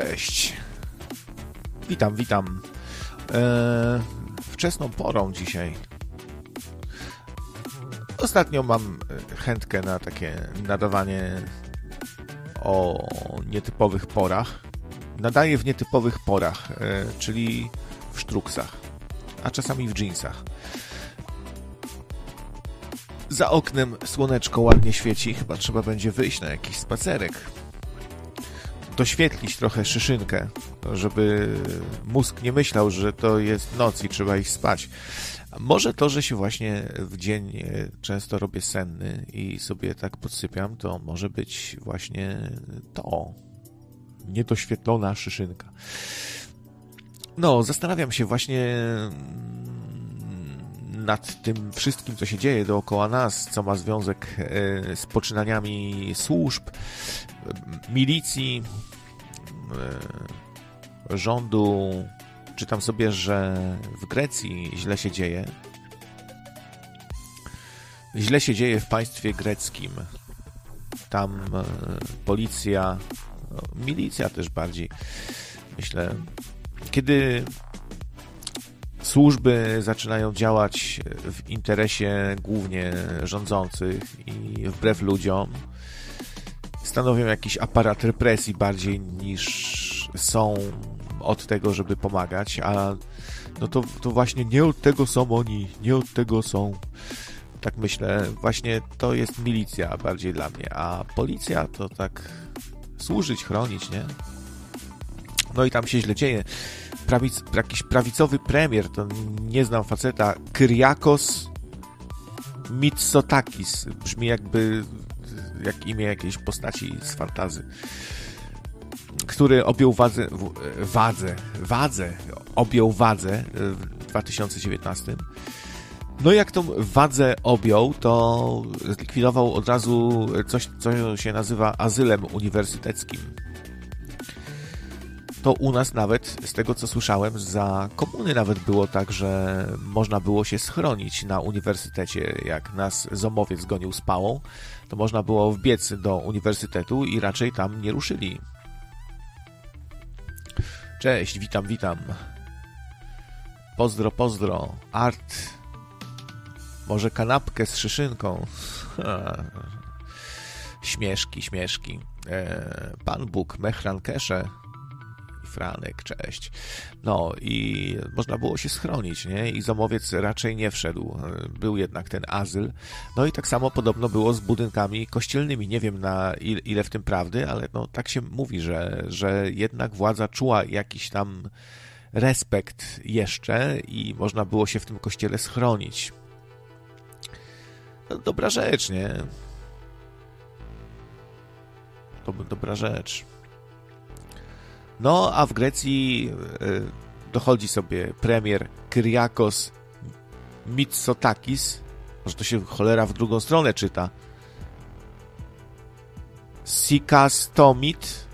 Cześć. Witam, witam. Eee, wczesną porą dzisiaj. Ostatnio mam chętkę na takie nadawanie o nietypowych porach. Nadaję w nietypowych porach, e, czyli w sztruksach, a czasami w jeansach. Za oknem słoneczko ładnie świeci, chyba trzeba będzie wyjść na jakiś spacerek. Doświetlić trochę szyszynkę, żeby mózg nie myślał, że to jest noc i trzeba iść spać. Może to, że się właśnie w dzień e, często robię senny i sobie tak podsypiam, to może być właśnie to. Niedoświetlona szyszynka. No, zastanawiam się właśnie mm, nad tym wszystkim, co się dzieje dookoła nas, co ma związek e, z poczynaniami służb, milicji, rządu, czytam sobie, że w Grecji źle się dzieje. Źle się dzieje w państwie greckim. Tam e, policja, no, milicja też bardziej, myślę, kiedy służby zaczynają działać w interesie głównie rządzących i wbrew ludziom, stanowią jakiś aparat represji bardziej niż są od tego, żeby pomagać, a no to, to właśnie nie od tego są oni, nie od tego są. Tak myślę, właśnie to jest milicja bardziej dla mnie, a policja to tak służyć, chronić, nie? No i tam się źle dzieje. Prawic, jakiś prawicowy premier, to nie znam faceta, Kyriakos Mitsotakis. Brzmi jakby jak imię jakiejś postaci z fantazy który objął wadzę, wadzę, wadzę, objął wadzę w 2019. No jak tą wadzę objął, to zlikwidował od razu coś, co się nazywa azylem uniwersyteckim. To u nas nawet, z tego co słyszałem, za komuny nawet było tak, że można było się schronić na uniwersytecie. Jak nas zomowiec gonił z pałą, to można było wbiec do uniwersytetu i raczej tam nie ruszyli. Cześć, witam, witam. Pozdro, pozdro. Art. Może kanapkę z szyszynką. Śmieszki, śmieszki. E, Pan Bóg, Mechran Kesze. Franek, cześć. No i można było się schronić, nie? I zamowiec raczej nie wszedł. Był jednak ten azyl. No i tak samo podobno było z budynkami kościelnymi. Nie wiem na ile w tym prawdy, ale no tak się mówi, że, że jednak władza czuła jakiś tam respekt jeszcze i można było się w tym kościele schronić. No, dobra rzecz, nie? To dobra rzecz. No, a w Grecji e, dochodzi sobie premier Kyriakos Mitsotakis. Może to się cholera w drugą stronę czyta. Sikastomit.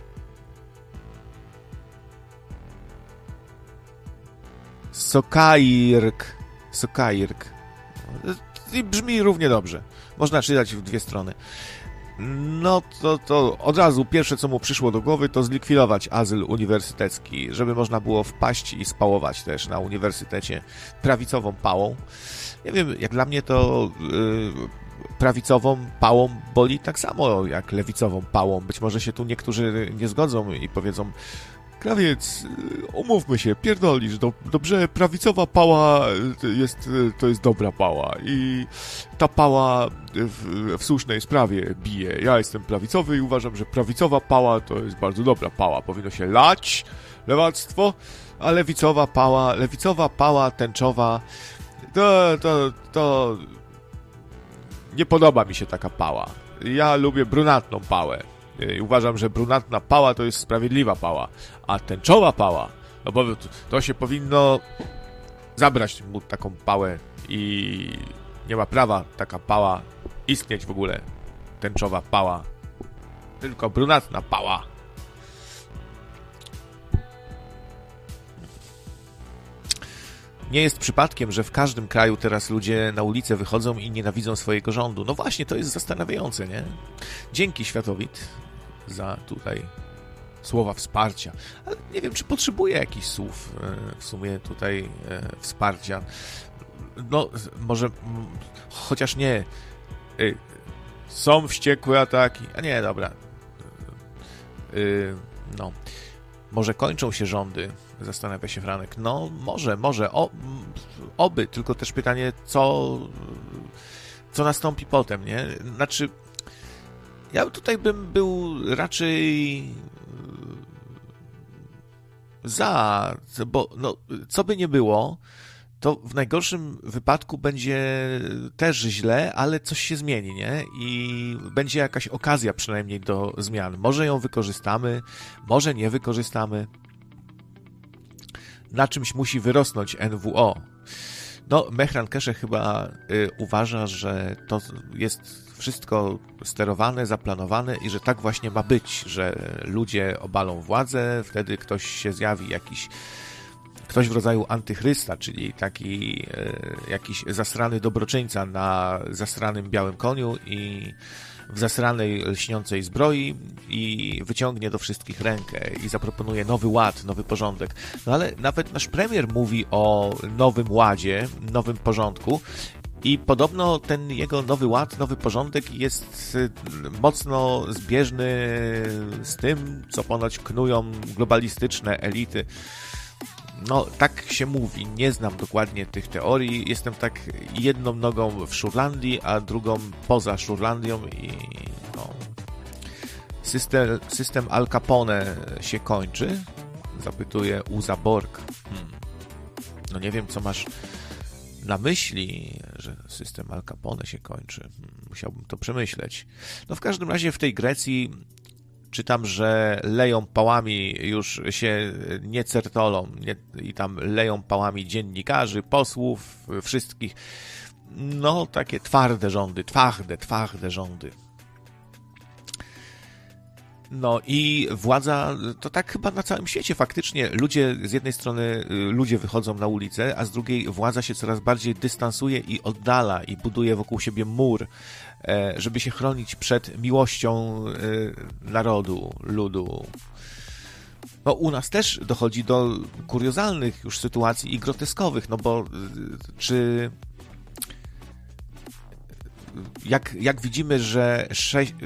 Sokairk. Sokairk. Brzmi równie dobrze. Można czytać w dwie strony. No to, to od razu pierwsze, co mu przyszło do głowy, to zlikwidować azyl uniwersytecki, żeby można było wpaść i spałować też na uniwersytecie prawicową pałą. Nie wiem, jak dla mnie to yy, prawicową pałą boli tak samo jak lewicową pałą. Być może się tu niektórzy nie zgodzą i powiedzą, Krawiec, umówmy się, pierdolisz, do, dobrze, prawicowa pała jest, to jest dobra pała i ta pała w, w, słusznej sprawie bije. Ja jestem prawicowy i uważam, że prawicowa pała to jest bardzo dobra pała. Powinno się lać lewactwo, a lewicowa pała, lewicowa pała tęczowa to, to, to nie podoba mi się taka pała. Ja lubię brunatną pałę. I uważam, że brunatna pała to jest sprawiedliwa pała, a tęczowa pała, no bo to się powinno zabrać mu taką pałę i nie ma prawa taka pała istnieć w ogóle. Tęczowa pała. Tylko brunatna pała. Nie jest przypadkiem, że w każdym kraju teraz ludzie na ulicę wychodzą i nienawidzą swojego rządu. No właśnie, to jest zastanawiające, nie? Dzięki Światowit za tutaj słowa wsparcia. Ale nie wiem, czy potrzebuję jakichś słów w sumie tutaj wsparcia. No, może chociaż nie. Są wściekłe ataki. A nie, dobra. No. Może kończą się rządy, zastanawia się Franek. No, może, może. O, oby, tylko też pytanie, co, co nastąpi potem, nie? Znaczy, ja tutaj bym był raczej za, bo no, co by nie było, to w najgorszym wypadku będzie też źle, ale coś się zmieni, nie? I będzie jakaś okazja przynajmniej do zmian. Może ją wykorzystamy, może nie wykorzystamy. Na czymś musi wyrosnąć NWO. No, Mehran Kesze chyba y, uważa, że to jest wszystko sterowane, zaplanowane i że tak właśnie ma być, że ludzie obalą władzę, wtedy ktoś się zjawi, jakiś ktoś w rodzaju antychrysta, czyli taki e, jakiś zasrany dobroczyńca na zasranym białym koniu i w zasranej lśniącej zbroi i wyciągnie do wszystkich rękę i zaproponuje nowy ład, nowy porządek. No ale nawet nasz premier mówi o nowym ładzie, nowym porządku i podobno ten jego nowy ład, nowy porządek jest e, mocno zbieżny z tym, co ponoć knują globalistyczne elity no, tak się mówi. Nie znam dokładnie tych teorii. Jestem tak jedną nogą w Szurlandii, a drugą poza Szurlandią i no, system, system Al Capone się kończy? Zapytuje Uza Borg. Hmm. No nie wiem, co masz na myśli, że system Al Capone się kończy. Musiałbym to przemyśleć. No w każdym razie w tej Grecji czytam, że leją pałami, już się nie certolą nie, i tam leją pałami dziennikarzy, posłów, wszystkich. No, takie twarde rządy, twarde, twarde rządy. No i władza, to tak chyba na całym świecie faktycznie ludzie, z jednej strony y, ludzie wychodzą na ulicę, a z drugiej władza się coraz bardziej dystansuje i oddala i buduje wokół siebie mur, e, żeby się chronić przed miłością e, narodu, ludu. No, u nas też dochodzi do kuriozalnych już sytuacji i groteskowych, no bo y, czy jak, jak widzimy, że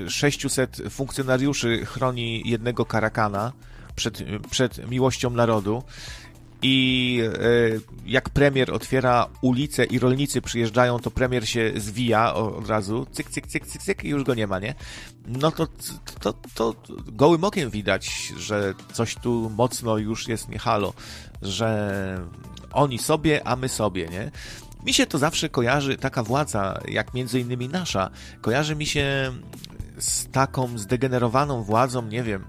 600 funkcjonariuszy chroni jednego karakana przed, przed miłością narodu i e, jak premier otwiera ulicę i rolnicy przyjeżdżają, to premier się zwija od razu, cyk, cyk, cyk, cyk, cyk i już go nie ma, nie? No to, to, to, gołym okiem widać, że coś tu mocno już jest nie halo, że oni sobie, a my sobie, nie? Mi się to zawsze kojarzy, taka władza, jak między innymi nasza, kojarzy mi się z taką zdegenerowaną władzą, nie wiem,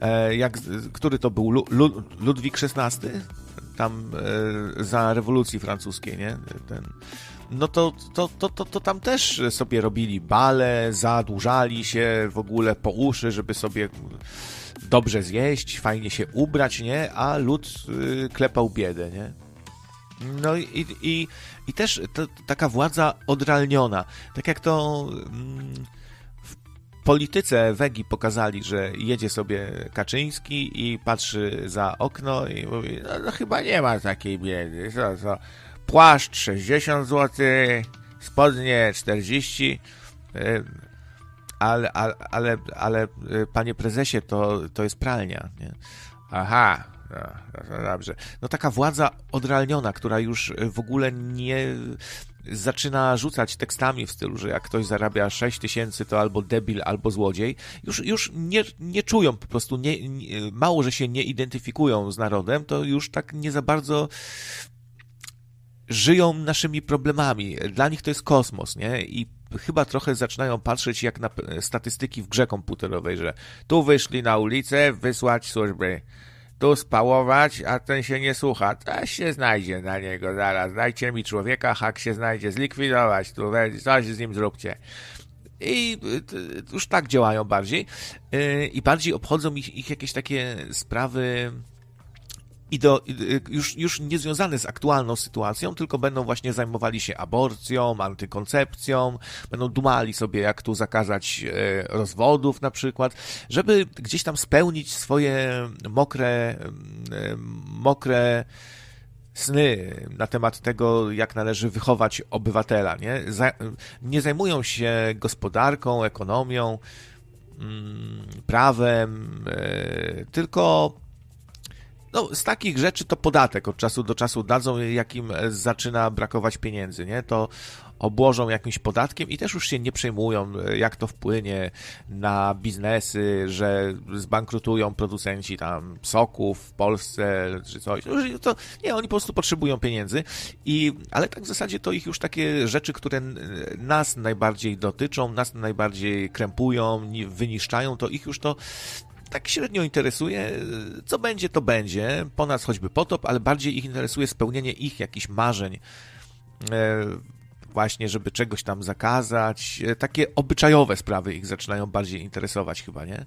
e, jak, który to był, Lu, Lu, Ludwik XVI? Tam e, za rewolucji francuskiej, nie? Ten, no to, to, to, to, to tam też sobie robili bale, zadłużali się w ogóle po uszy, żeby sobie dobrze zjeść, fajnie się ubrać, nie? A lud y, klepał biedę, nie? No i, i, i też to, taka władza odrealniona. Tak jak to mm, w polityce Wegi pokazali, że jedzie sobie Kaczyński i patrzy za okno i mówi, no, no chyba nie ma takiej biedy. Co, co? Płaszcz 60 zł, spodnie 40 y, ale, ale, ale, ale panie prezesie, to, to jest pralnia. Nie? Aha, no, dobrze. No taka władza odrealniona, która już w ogóle nie zaczyna rzucać tekstami w stylu, że jak ktoś zarabia 6 tysięcy, to albo debil, albo złodziej. Już, już nie, nie czują po prostu, nie, nie, mało, że się nie identyfikują z narodem, to już tak nie za bardzo żyją naszymi problemami. Dla nich to jest kosmos, nie? I chyba trochę zaczynają patrzeć jak na statystyki w grze komputerowej, że tu wyszli na ulicę wysłać służby tu spałować, a ten się nie słucha. To się znajdzie na niego zaraz. Dajcie mi człowieka, hak się znajdzie, zlikwidować, tu coś z nim zróbcie. I y, już tak działają bardziej. Y, I bardziej obchodzą ich, ich jakieś takie sprawy ideo, już, już niezwiązane z aktualną sytuacją, tylko będą właśnie zajmowali się aborcją, antykoncepcją, będą dumali sobie, jak tu zakazać rozwodów na przykład, żeby gdzieś tam spełnić swoje mokre, mokre sny na temat tego, jak należy wychować obywatela. Nie, nie zajmują się gospodarką, ekonomią, mm, prawem, e, tylko no, z takich rzeczy to podatek od czasu do czasu dadzą, jakim zaczyna brakować pieniędzy, nie? To obłożą jakimś podatkiem i też już się nie przejmują, jak to wpłynie na biznesy, że zbankrutują producenci tam soków w Polsce czy coś. No, to, nie, oni po prostu potrzebują pieniędzy, i, ale tak w zasadzie to ich już takie rzeczy, które nas najbardziej dotyczą, nas najbardziej krępują, wyniszczają, to ich już to tak średnio interesuje, co będzie, to będzie, po nas choćby potop, ale bardziej ich interesuje spełnienie ich jakichś marzeń, e, właśnie, żeby czegoś tam zakazać. E, takie obyczajowe sprawy ich zaczynają bardziej interesować chyba, nie?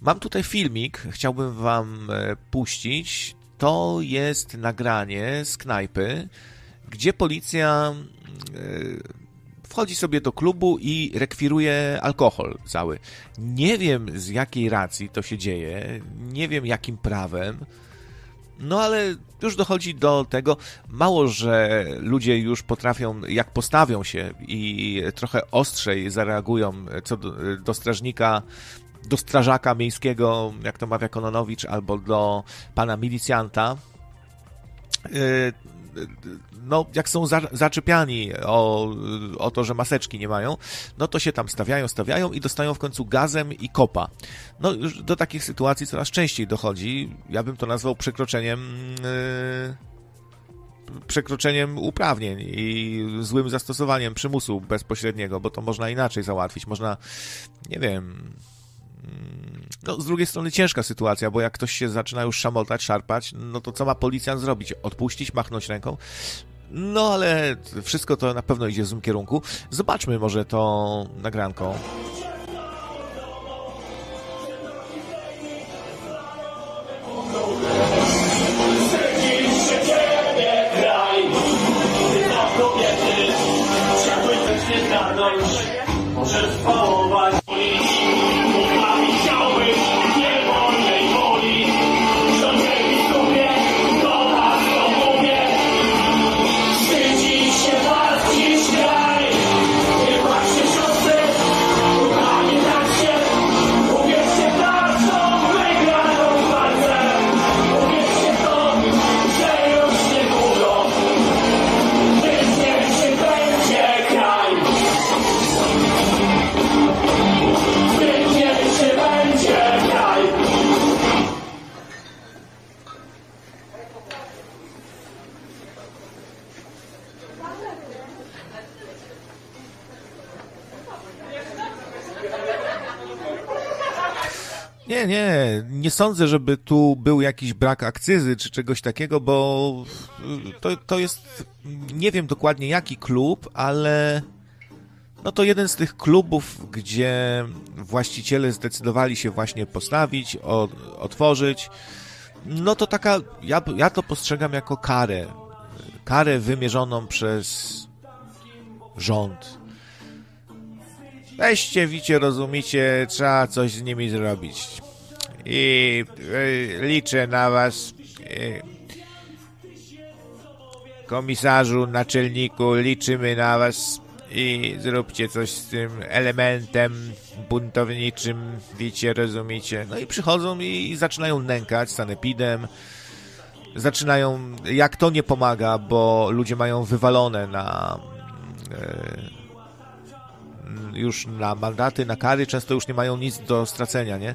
Mam tutaj filmik, chciałbym wam e, puścić. To jest nagranie z knajpy, gdzie policja wchodzi sobie do klubu i rekwiruje alkohol cały. Nie wiem z jakiej racji to się dzieje, nie wiem jakim prawem, no ale już dochodzi do tego, mało, że ludzie już potrafią, jak postawią się i trochę ostrzej zareagują co do, do strażnika, do strażaka miejskiego, jak to mawia Kononowicz, albo do pana milicjanta, y, no, jak są za, zaczepiani o, o to, że maseczki nie mają, no to się tam stawiają, stawiają i dostają w końcu gazem i kopa. No, już do takich sytuacji coraz częściej dochodzi. Ja bym to nazwał przekroczeniem. Yy przekroczeniem uprawnień i złym zastosowaniem przymusu bezpośredniego, bo to można inaczej załatwić. Można, nie wiem, no, z drugiej strony ciężka sytuacja, bo jak ktoś się zaczyna już szamotać, szarpać, no to co ma policjant zrobić? Odpuścić, machnąć ręką? No ale wszystko to na pewno idzie w złym kierunku. Zobaczmy może to nagranką. Sądzę, żeby tu był jakiś brak akcyzy czy czegoś takiego, bo to, to jest, nie wiem dokładnie jaki klub, ale no to jeden z tych klubów, gdzie właściciele zdecydowali się właśnie postawić, o, otworzyć. No to taka, ja, ja to postrzegam jako karę. Karę wymierzoną przez rząd. Weźcie, wicie, rozumicie, trzeba coś z nimi zrobić i e, liczę na was e, komisarzu, naczelniku, liczymy na was i zróbcie coś z tym elementem buntowniczym, wiecie, rozumiecie. No i przychodzą i zaczynają nękać sanepidem, zaczynają, jak to nie pomaga, bo ludzie mają wywalone na e, już na mandaty, na kary, często już nie mają nic do stracenia, nie?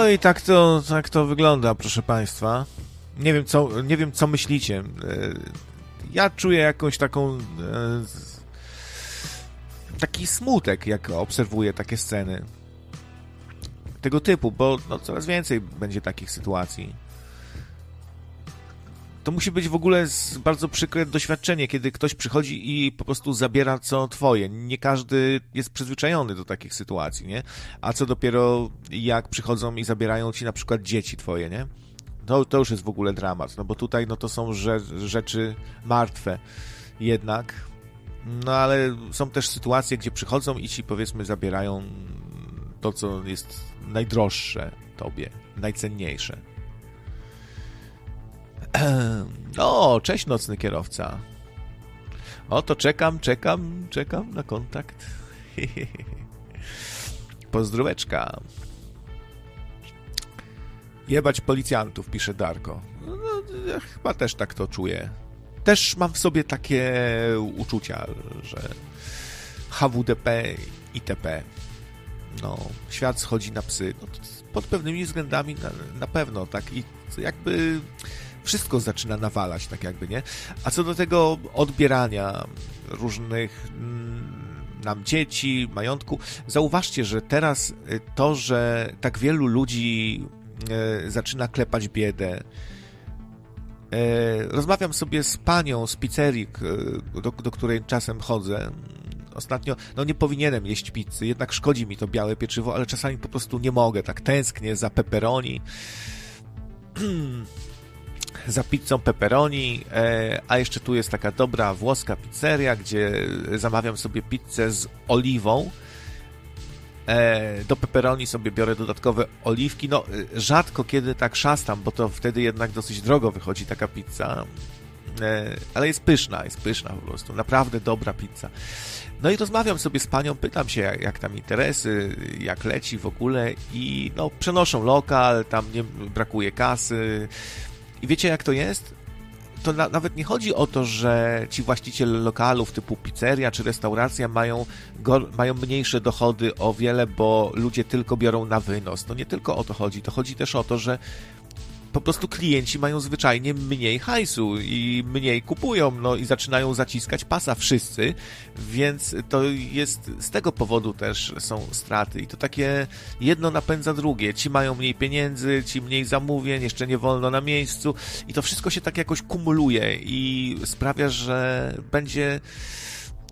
No i tak to, tak to wygląda, proszę Państwa. Nie wiem, co, nie wiem, co myślicie. E, ja czuję jakąś taką. E, taki smutek, jak obserwuję takie sceny. Tego typu, bo no, coraz więcej będzie takich sytuacji to musi być w ogóle bardzo przykre doświadczenie, kiedy ktoś przychodzi i po prostu zabiera co twoje. Nie każdy jest przyzwyczajony do takich sytuacji, nie? A co dopiero jak przychodzą i zabierają ci na przykład dzieci twoje, nie? To, to już jest w ogóle dramat, no bo tutaj no to są rzeczy martwe jednak. No ale są też sytuacje, gdzie przychodzą i ci powiedzmy zabierają to, co jest najdroższe tobie, najcenniejsze. O, cześć nocny kierowca. O, to czekam, czekam, czekam na kontakt. Pozdróweczka. Jebać policjantów, pisze Darko. No, no, ja chyba też tak to czuję. Też mam w sobie takie uczucia, że HWDP, ITP. No, świat schodzi na psy. No, pod pewnymi względami na, na pewno, tak. I jakby wszystko zaczyna nawalać, tak jakby, nie? A co do tego odbierania różnych mm, nam dzieci, majątku, zauważcie, że teraz y, to, że tak wielu ludzi y, zaczyna klepać biedę, y, Rozmawiam sobie z panią z pizzerii, do, do której czasem chodzę. Ostatnio, no nie powinienem jeść pizzy, jednak szkodzi mi to białe pieczywo, ale czasami po prostu nie mogę, tak tęsknię za pepperoni. za pizzą pepperoni, e, a jeszcze tu jest taka dobra włoska pizzeria, gdzie zamawiam sobie pizzę z oliwą. E, do pepperoni sobie biorę dodatkowe oliwki. No, rzadko kiedy tak szastam, bo to wtedy jednak dosyć drogo wychodzi taka pizza. E, ale jest pyszna, jest pyszna po prostu. Naprawdę dobra pizza. No i rozmawiam sobie z panią, pytam się, jak, jak tam interesy, jak leci w ogóle i no, przenoszą lokal, tam nie brakuje kasy, i wiecie, jak to jest? To na, nawet nie chodzi o to, że ci właściciele lokalów typu pizzeria czy restauracja mają, go, mają mniejsze dochody o wiele, bo ludzie tylko biorą na wynos. To nie tylko o to chodzi. To chodzi też o to, że po prostu klienci mają zwyczajnie mniej hajsu i mniej kupują, no i zaczynają zaciskać pasa wszyscy, więc to jest z tego powodu też są straty i to takie jedno napędza drugie. Ci mają mniej pieniędzy, ci mniej zamówień, jeszcze nie wolno na miejscu i to wszystko się tak jakoś kumuluje i sprawia, że będzie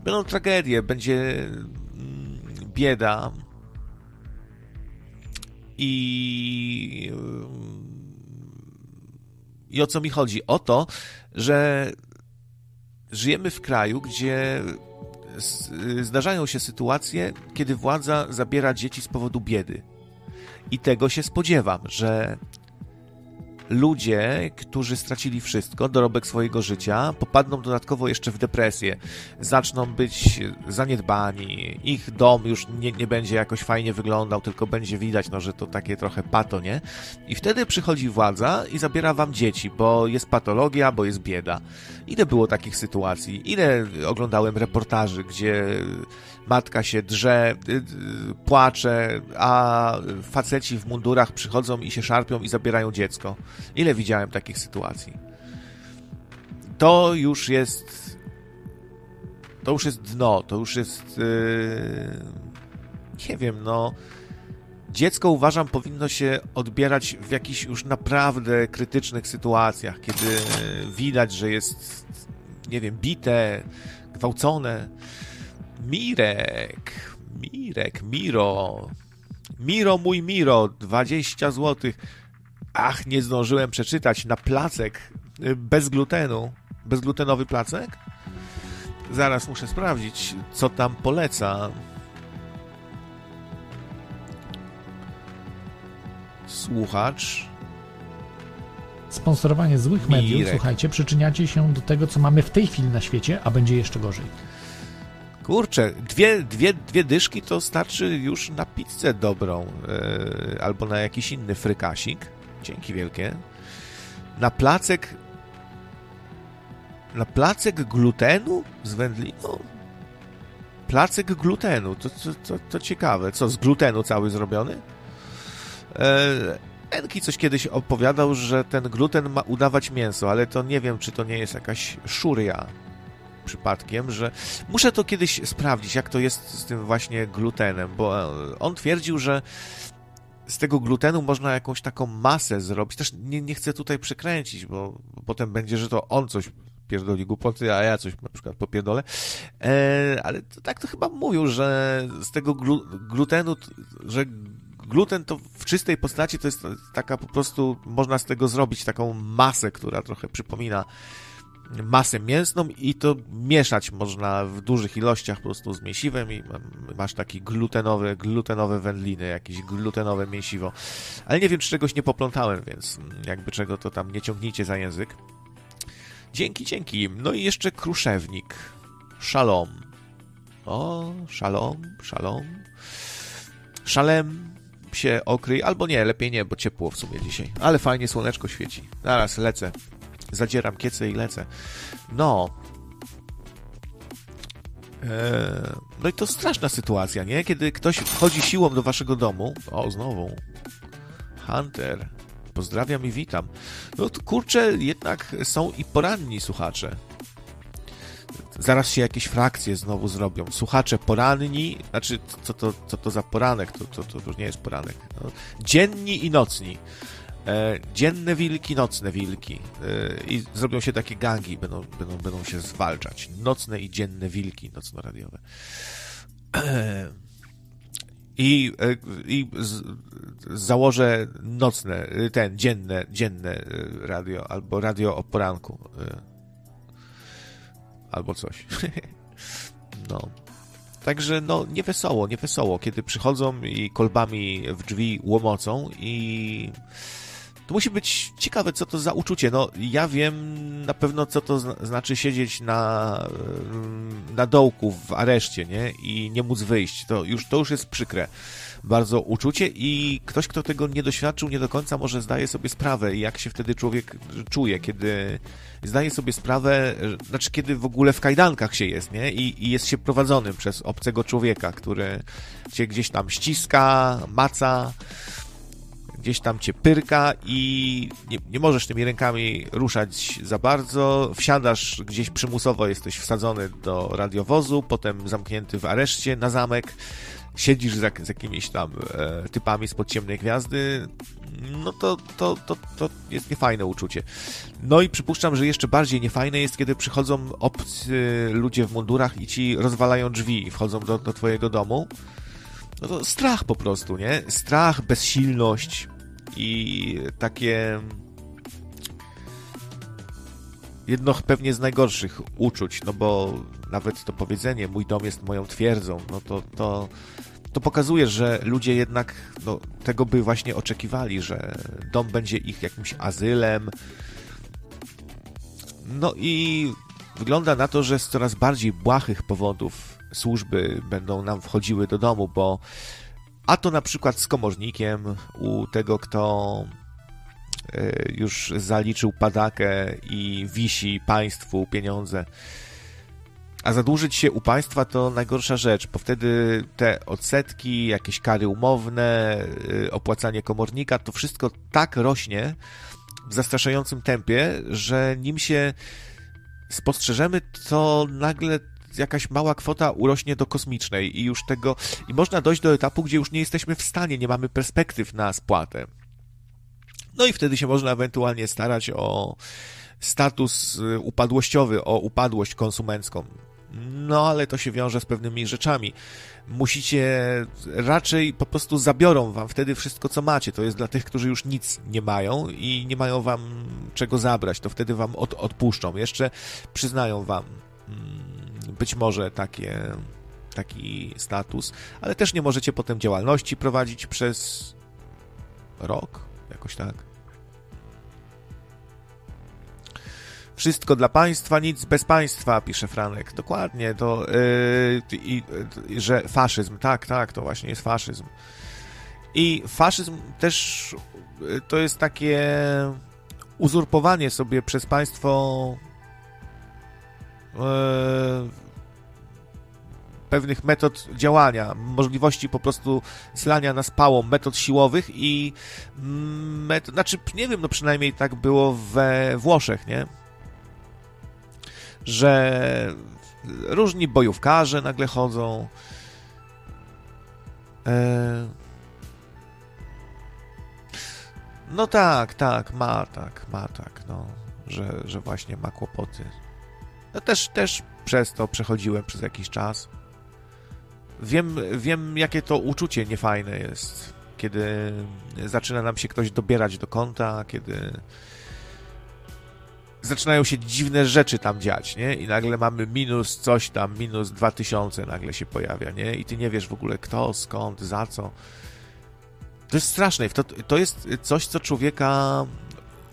będą tragedie, będzie mm, bieda i i o co mi chodzi? O to, że żyjemy w kraju, gdzie zdarzają się sytuacje, kiedy władza zabiera dzieci z powodu biedy. I tego się spodziewam, że ludzie, którzy stracili wszystko, dorobek swojego życia, popadną dodatkowo jeszcze w depresję, zaczną być zaniedbani, ich dom już nie, nie będzie jakoś fajnie wyglądał, tylko będzie widać, no, że to takie trochę pato, nie? I wtedy przychodzi władza i zabiera wam dzieci, bo jest patologia, bo jest bieda. Ile było takich sytuacji? Ile oglądałem reportaży, gdzie matka się drze, y, y, płacze, a faceci w mundurach przychodzą i się szarpią i zabierają dziecko. Ile widziałem takich sytuacji? To już jest. To już jest dno, to już jest. Yy, nie wiem, no. Dziecko uważam powinno się odbierać w jakichś już naprawdę krytycznych sytuacjach, kiedy widać, że jest, nie wiem, bite, gwałcone. Mirek, Mirek, Miro, Miro mój Miro, 20 złotych. Ach, nie zdążyłem przeczytać. Na placek y, bez glutenu. Bezglutenowy placek? Zaraz muszę sprawdzić, co tam poleca. Słuchacz. Sponsorowanie złych Mirek. mediów, słuchajcie, przyczyniacie się do tego, co mamy w tej chwili na świecie, a będzie jeszcze gorzej. Kurczę, dwie, dwie, dwie dyszki to starczy już na pizzę dobrą, yy, albo na jakiś inny frykasik. Dzięki wielkie. Na placek. Na placek glutenu z wędliną? Placek glutenu, to, to, to, to ciekawe. Co, z glutenu cały zrobiony? E, Enki coś kiedyś opowiadał, że ten gluten ma udawać mięso, ale to nie wiem, czy to nie jest jakaś szuria przypadkiem, że muszę to kiedyś sprawdzić, jak to jest z tym właśnie glutenem, bo e, on twierdził, że z tego glutenu można jakąś taką masę zrobić. Też nie, nie chcę tutaj przekręcić, bo, potem będzie, że to on coś pierdoli głupoty, a ja coś na przykład popierdolę. E, ale to, tak to chyba mówił, że z tego glu, glutenu, że gluten to w czystej postaci to jest taka po prostu, można z tego zrobić taką masę, która trochę przypomina masę mięsną i to mieszać można w dużych ilościach po prostu z mięsiwem i masz taki glutenowy, glutenowe wędliny, jakieś glutenowe mięsiwo. Ale nie wiem, czy czegoś nie poplątałem, więc jakby czego to tam nie ciągnijcie za język. Dzięki, dzięki. No i jeszcze kruszewnik. Szalom. O, szalom, szalom. Szalem się okryj, albo nie, lepiej nie, bo ciepło w sumie dzisiaj. Ale fajnie słoneczko świeci. Zaraz lecę. Zadzieram kiece i lecę. No. Eee, no i to straszna sytuacja, nie? Kiedy ktoś wchodzi siłą do waszego domu. O, znowu. Hunter. Pozdrawiam i witam. No to kurczę, jednak są i poranni słuchacze. Zaraz się jakieś frakcje znowu zrobią. Słuchacze poranni, znaczy, co to, co to za poranek? To, to, to już nie jest poranek. No, dzienni i nocni. E, dzienne wilki, nocne wilki. E, I zrobią się takie gangi, będą, będą, będą się zwalczać. Nocne i dzienne wilki nocno-radiowe. E, I, i z, założę nocne, ten, dzienne, dzienne radio, albo radio o poranku. Albo coś. No. Także no, nie wesoło, nie wesoło, kiedy przychodzą i kolbami w drzwi łomocą i to musi być ciekawe, co to za uczucie. No, ja wiem na pewno, co to znaczy siedzieć na, na dołku w areszcie, nie? I nie móc wyjść. To już, to już jest przykre bardzo uczucie i ktoś, kto tego nie doświadczył, nie do końca może zdaje sobie sprawę, jak się wtedy człowiek czuje, kiedy zdaje sobie sprawę, znaczy kiedy w ogóle w kajdankach się jest, nie? I, i jest się prowadzonym przez obcego człowieka, który cię gdzieś tam ściska, maca, gdzieś tam cię pyrka i nie, nie możesz tymi rękami ruszać za bardzo. Wsiadasz gdzieś przymusowo, jesteś wsadzony do radiowozu, potem zamknięty w areszcie na zamek. Siedzisz z, z jakimiś tam e, typami z podciemnej gwiazdy, no to, to, to, to jest niefajne uczucie. No i przypuszczam, że jeszcze bardziej niefajne jest, kiedy przychodzą obcy ludzie w mundurach i ci rozwalają drzwi i wchodzą do, do twojego domu no to strach po prostu, nie? Strach, bezsilność i takie jedno pewnie z najgorszych uczuć, no bo nawet to powiedzenie mój dom jest moją twierdzą, no to, to, to pokazuje, że ludzie jednak no, tego by właśnie oczekiwali, że dom będzie ich jakimś azylem. No i wygląda na to, że z coraz bardziej błahych powodów służby będą nam wchodziły do domu, bo a to na przykład z komornikiem u tego, kto e, już zaliczył padakę i wisi państwu pieniądze. A zadłużyć się u państwa to najgorsza rzecz, bo wtedy te odsetki, jakieś kary umowne, e, opłacanie komornika, to wszystko tak rośnie w zastraszającym tempie, że nim się spostrzeżemy, to nagle jakaś mała kwota urośnie do kosmicznej i już tego, i można dojść do etapu, gdzie już nie jesteśmy w stanie, nie mamy perspektyw na spłatę. No i wtedy się można ewentualnie starać o status y, upadłościowy, o upadłość konsumencką. No, ale to się wiąże z pewnymi rzeczami. Musicie raczej po prostu zabiorą wam wtedy wszystko, co macie. To jest dla tych, którzy już nic nie mają i nie mają wam czego zabrać. To wtedy wam od, odpuszczą. Jeszcze przyznają wam mm, być może takie, taki status, ale też nie możecie potem działalności prowadzić przez rok, jakoś tak. Wszystko dla państwa, nic bez państwa, pisze Franek. Dokładnie, to yy, że faszyzm, tak, tak, to właśnie jest faszyzm. I faszyzm też yy, to jest takie uzurpowanie sobie przez państwo E, pewnych metod działania, możliwości po prostu zlania nas pałą, metod siłowych i mm, metod, znaczy nie wiem, no przynajmniej tak było we Włoszech, nie? Że różni bojówkarze nagle chodzą. E... No tak, tak, ma tak, ma tak, no, że, że właśnie ma kłopoty. No też, też przez to przechodziłem przez jakiś czas. Wiem, wiem, jakie to uczucie niefajne jest, kiedy zaczyna nam się ktoś dobierać do konta, kiedy zaczynają się dziwne rzeczy tam dziać, nie? I nagle mamy minus coś tam, minus 2000 nagle się pojawia, nie? I ty nie wiesz w ogóle kto, skąd, za co. To jest straszne. To, to jest coś, co człowieka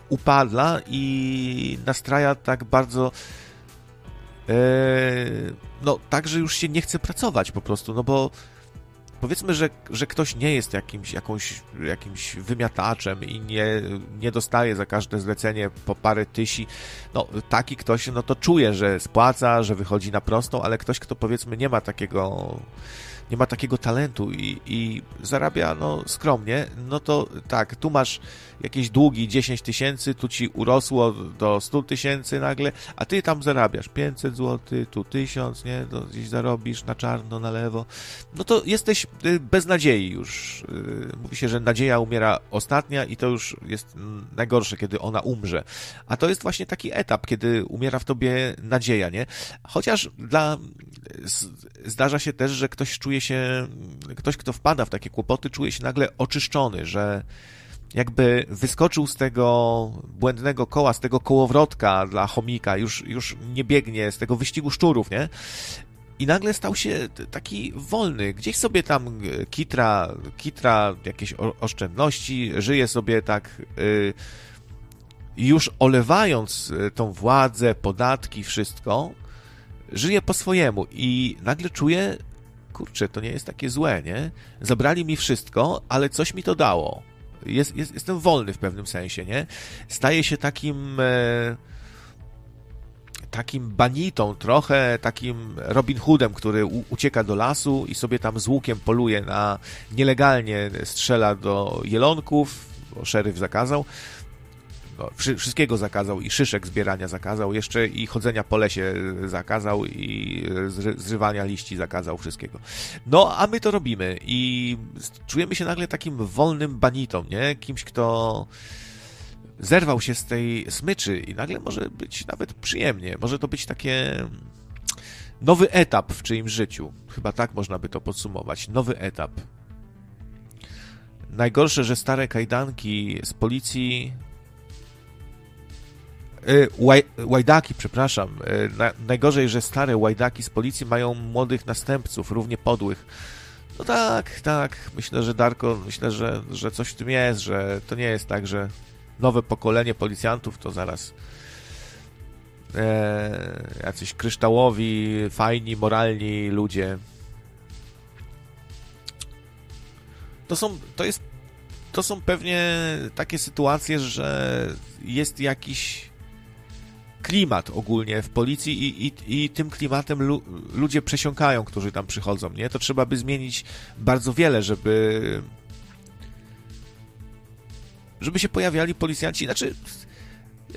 upadla i nastraja tak bardzo Yy, no tak, że już się nie chce pracować po prostu, no bo powiedzmy, że, że ktoś nie jest jakimś, jakąś, jakimś wymiataczem i nie, nie dostaje za każde zlecenie po parę tysi, no taki ktoś, no to czuje, że spłaca, że wychodzi na prostą, ale ktoś, kto powiedzmy nie ma takiego nie ma takiego talentu i, i zarabia no, skromnie, no to tak, tu masz jakieś długi 10 tysięcy, tu ci urosło do 100 tysięcy nagle, a ty tam zarabiasz 500 zł, tu 1000, nie, to gdzieś zarobisz na czarno, na lewo, no to jesteś y, bez nadziei już. Y, mówi się, że nadzieja umiera ostatnia i to już jest najgorsze, kiedy ona umrze. A to jest właśnie taki etap, kiedy umiera w tobie nadzieja, nie? Chociaż dla... zdarza się też, że ktoś czuje się, ktoś, kto wpada w takie kłopoty, czuje się nagle oczyszczony, że jakby wyskoczył z tego błędnego koła, z tego kołowrotka dla chomika, już, już nie biegnie z tego wyścigu szczurów, nie? I nagle stał się taki wolny. Gdzieś sobie tam e, kitra, kitra jakieś oszczędności, żyje sobie tak yy, już olewając e, tą władzę, podatki, wszystko, żyje po swojemu i nagle czuje, kurczę, to nie jest takie złe, nie? Zabrali mi wszystko, ale coś mi to dało jest, jest, jestem wolny w pewnym sensie, nie? Staje się takim... E, takim banitą trochę, takim Robin Hoodem, który u, ucieka do lasu i sobie tam z łukiem poluje na nielegalnie strzela do jelonków, bo szeryf zakazał, wszystkiego zakazał i szyszek zbierania zakazał, jeszcze i chodzenia po lesie zakazał i zrywania liści zakazał, wszystkiego. No, a my to robimy i czujemy się nagle takim wolnym banitą, nie? Kimś, kto zerwał się z tej smyczy i nagle może być nawet przyjemnie. Może to być takie nowy etap w czyimś życiu. Chyba tak można by to podsumować. Nowy etap. Najgorsze, że stare kajdanki z policji Y, łajdaki, przepraszam. Y, najgorzej, że stare łajdaki z policji mają młodych następców, równie podłych. No tak, tak. Myślę, że Darko, myślę, że, że coś w tym jest, że to nie jest tak, że nowe pokolenie policjantów to zaraz e, jacyś kryształowi, fajni, moralni ludzie. To są, to jest, to są pewnie takie sytuacje, że jest jakiś klimat ogólnie w policji i, i, i tym klimatem lu, ludzie przesiąkają, którzy tam przychodzą, nie? To trzeba by zmienić bardzo wiele, żeby żeby się pojawiali policjanci, znaczy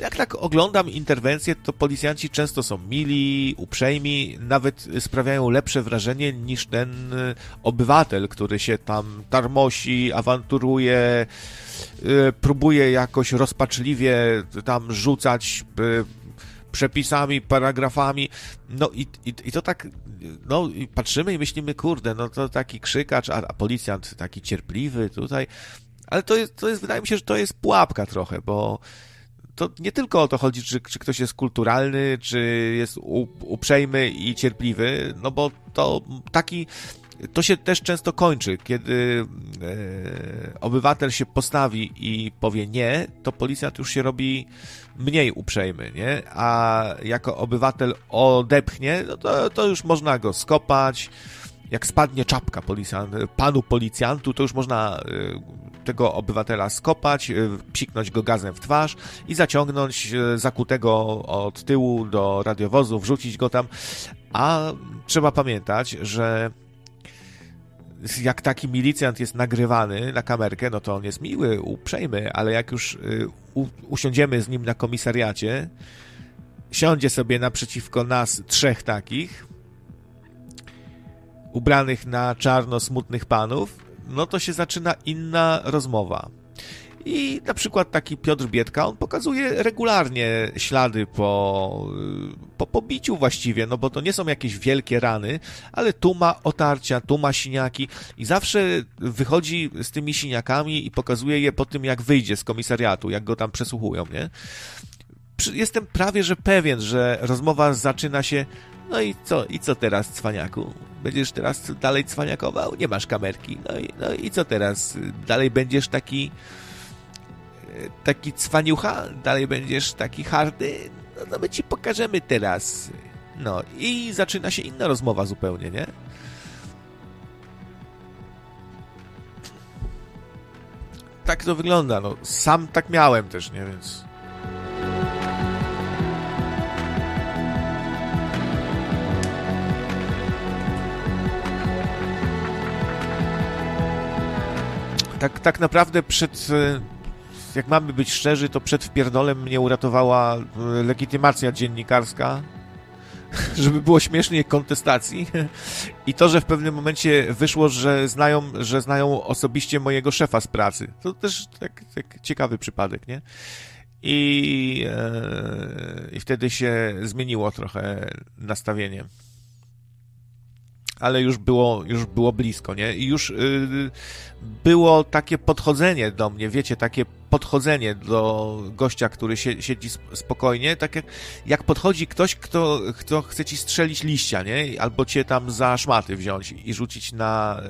jak tak oglądam interwencje, to policjanci często są mili, uprzejmi, nawet sprawiają lepsze wrażenie niż ten obywatel, który się tam tarmosi, awanturuje, y, próbuje jakoś rozpaczliwie tam rzucać y, przepisami, paragrafami, no i, i, i to tak, no i patrzymy i myślimy, kurde, no to taki krzykacz, a, a policjant taki cierpliwy tutaj, ale to jest, to jest, wydaje mi się, że to jest pułapka trochę, bo to nie tylko o to chodzi, czy, czy ktoś jest kulturalny, czy jest uprzejmy i cierpliwy, no bo to taki to się też często kończy, kiedy e, obywatel się postawi i powie nie, to policjant już się robi mniej uprzejmy, nie? A jako obywatel odepchnie, no to, to już można go skopać, jak spadnie czapka policjant, panu policjantu, to już można y, tego obywatela skopać, y, psiknąć go gazem w twarz i zaciągnąć y, zakutego od tyłu do radiowozu, wrzucić go tam. A trzeba pamiętać, że jak taki milicjant jest nagrywany na kamerkę, no to on jest miły, uprzejmy, ale jak już u, usiądziemy z nim na komisariacie, siądzie sobie naprzeciwko nas trzech takich, ubranych na czarno smutnych panów, no to się zaczyna inna rozmowa. I na przykład taki Piotr Biedka, on pokazuje regularnie ślady po, po pobiciu właściwie, no bo to nie są jakieś wielkie rany, ale tu ma otarcia, tu ma siniaki i zawsze wychodzi z tymi siniakami i pokazuje je po tym, jak wyjdzie z komisariatu, jak go tam przesłuchują, nie? Jestem prawie, że pewien, że rozmowa zaczyna się no i co, i co teraz, cwaniaku? Będziesz teraz dalej cwaniakował? Nie masz kamerki. No i, no i co teraz? Dalej będziesz taki taki cwaniucha? Dalej będziesz taki hardy? No, no my ci pokażemy teraz. No i zaczyna się inna rozmowa zupełnie, nie? Tak to wygląda, no. Sam tak miałem też, nie? Więc... tak, tak naprawdę przed, e, jak mamy być szczerzy, to przed wpierdolem mnie uratowała e, legitymacja dziennikarska, żeby było śmiesznie kontestacji i to, że w pewnym momencie wyszło, że znają, że znają osobiście mojego szefa z pracy. To też tak, tak ciekawy przypadek, nie? I, e, I wtedy się zmieniło trochę nastawienie ale już było, już było blisko, nie? I już yy, było takie podchodzenie do mnie, wiecie, takie podchodzenie do gościa, który siedzi spokojnie, tak jak, jak podchodzi ktoś, kto, kto chce ci strzelić liścia, nie? Albo cię tam za szmaty wziąć i rzucić na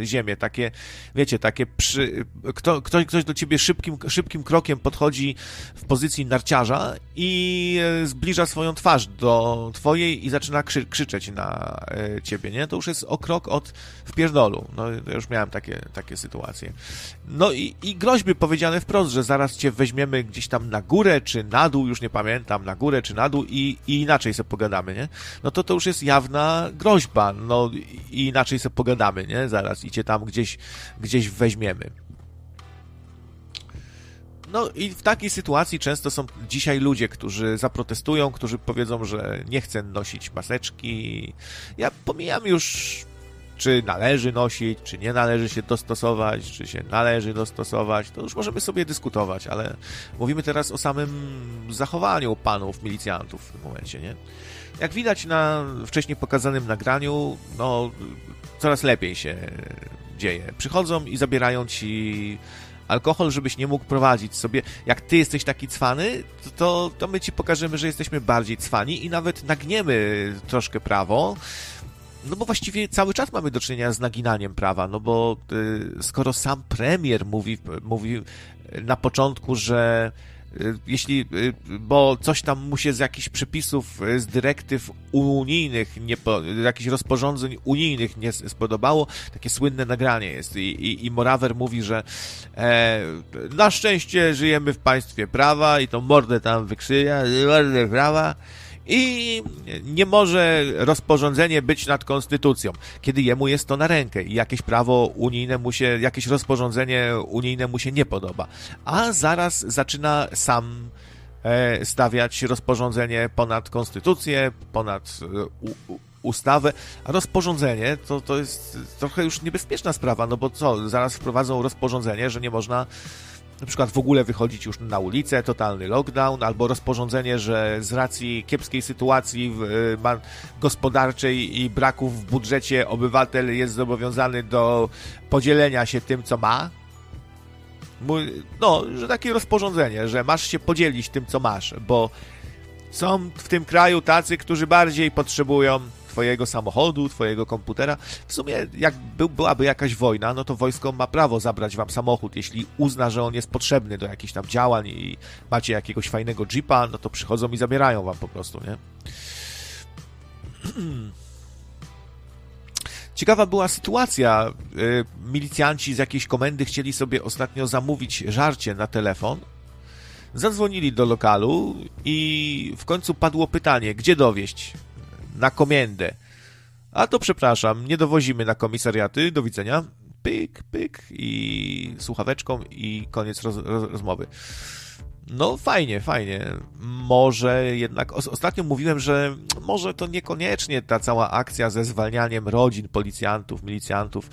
y, ziemię. Takie, wiecie, takie przy... Kto, ktoś, ktoś do ciebie szybkim, szybkim krokiem podchodzi w pozycji narciarza i y, zbliża swoją twarz do twojej i zaczyna krzy, krzyczeć na y, ciebie, nie? To już jest o krok od wpierdolu. No, już miałem takie, takie sytuacje. No i, i groźby powiedziane wprost, że zaraz cię weźmiemy gdzieś tam na górę, czy na dół, już nie pamiętam, na górę, czy na dół i, i inaczej sobie pogadamy, nie? No to to już jest jawna groźba, no i inaczej sobie pogadamy, nie? Zaraz i cię tam gdzieś, gdzieś weźmiemy. No i w takiej sytuacji często są dzisiaj ludzie, którzy zaprotestują, którzy powiedzą, że nie chcę nosić maseczki. Ja pomijam już czy należy nosić, czy nie należy się dostosować, czy się należy dostosować, to już możemy sobie dyskutować, ale mówimy teraz o samym zachowaniu panów milicjantów w tym momencie, nie? Jak widać na wcześniej pokazanym nagraniu, no coraz lepiej się dzieje. Przychodzą i zabierają ci alkohol, żebyś nie mógł prowadzić sobie. Jak ty jesteś taki cwany, to, to my ci pokażemy, że jesteśmy bardziej cwani i nawet nagniemy troszkę prawo, no bo właściwie cały czas mamy do czynienia z naginaniem prawa, no bo y, skoro sam premier mówi, mówi na początku, że y, jeśli, y, bo coś tam mu się z jakichś przepisów, y, z dyrektyw unijnych, nie, jakichś rozporządzeń unijnych nie spodobało, takie słynne nagranie jest i, i, i Morawer mówi, że e, na szczęście żyjemy w państwie prawa i to mordę tam wykrzyja, mordę prawa, i nie może rozporządzenie być nad konstytucją, kiedy jemu jest to na rękę i jakieś prawo unijne mu się, jakieś rozporządzenie unijne mu się nie podoba. A zaraz zaczyna sam e, stawiać rozporządzenie ponad konstytucję, ponad e, ustawę, a rozporządzenie to, to jest trochę już niebezpieczna sprawa, no bo co, zaraz wprowadzą rozporządzenie, że nie można na przykład w ogóle wychodzić już na ulicę, totalny lockdown, albo rozporządzenie, że z racji kiepskiej sytuacji y, gospodarczej i braków w budżecie obywatel jest zobowiązany do podzielenia się tym, co ma. No, że takie rozporządzenie, że masz się podzielić tym, co masz, bo są w tym kraju tacy, którzy bardziej potrzebują twojego samochodu, twojego komputera. W sumie, jak by, byłaby jakaś wojna, no to wojsko ma prawo zabrać wam samochód, jeśli uzna, że on jest potrzebny do jakichś tam działań i macie jakiegoś fajnego jeepa, no to przychodzą i zabierają wam po prostu, nie? Ciekawa była sytuacja. Y, milicjanci z jakiejś komendy chcieli sobie ostatnio zamówić żarcie na telefon. Zadzwonili do lokalu i w końcu padło pytanie, gdzie dowieść? Na komendę. A to przepraszam, nie dowozimy na komisariaty, do widzenia. Pyk, pyk i słuchaweczką i koniec roz, roz, rozmowy. No fajnie, fajnie. Może jednak. Ostatnio mówiłem, że może to niekoniecznie ta cała akcja ze zwalnianiem rodzin, policjantów, milicjantów,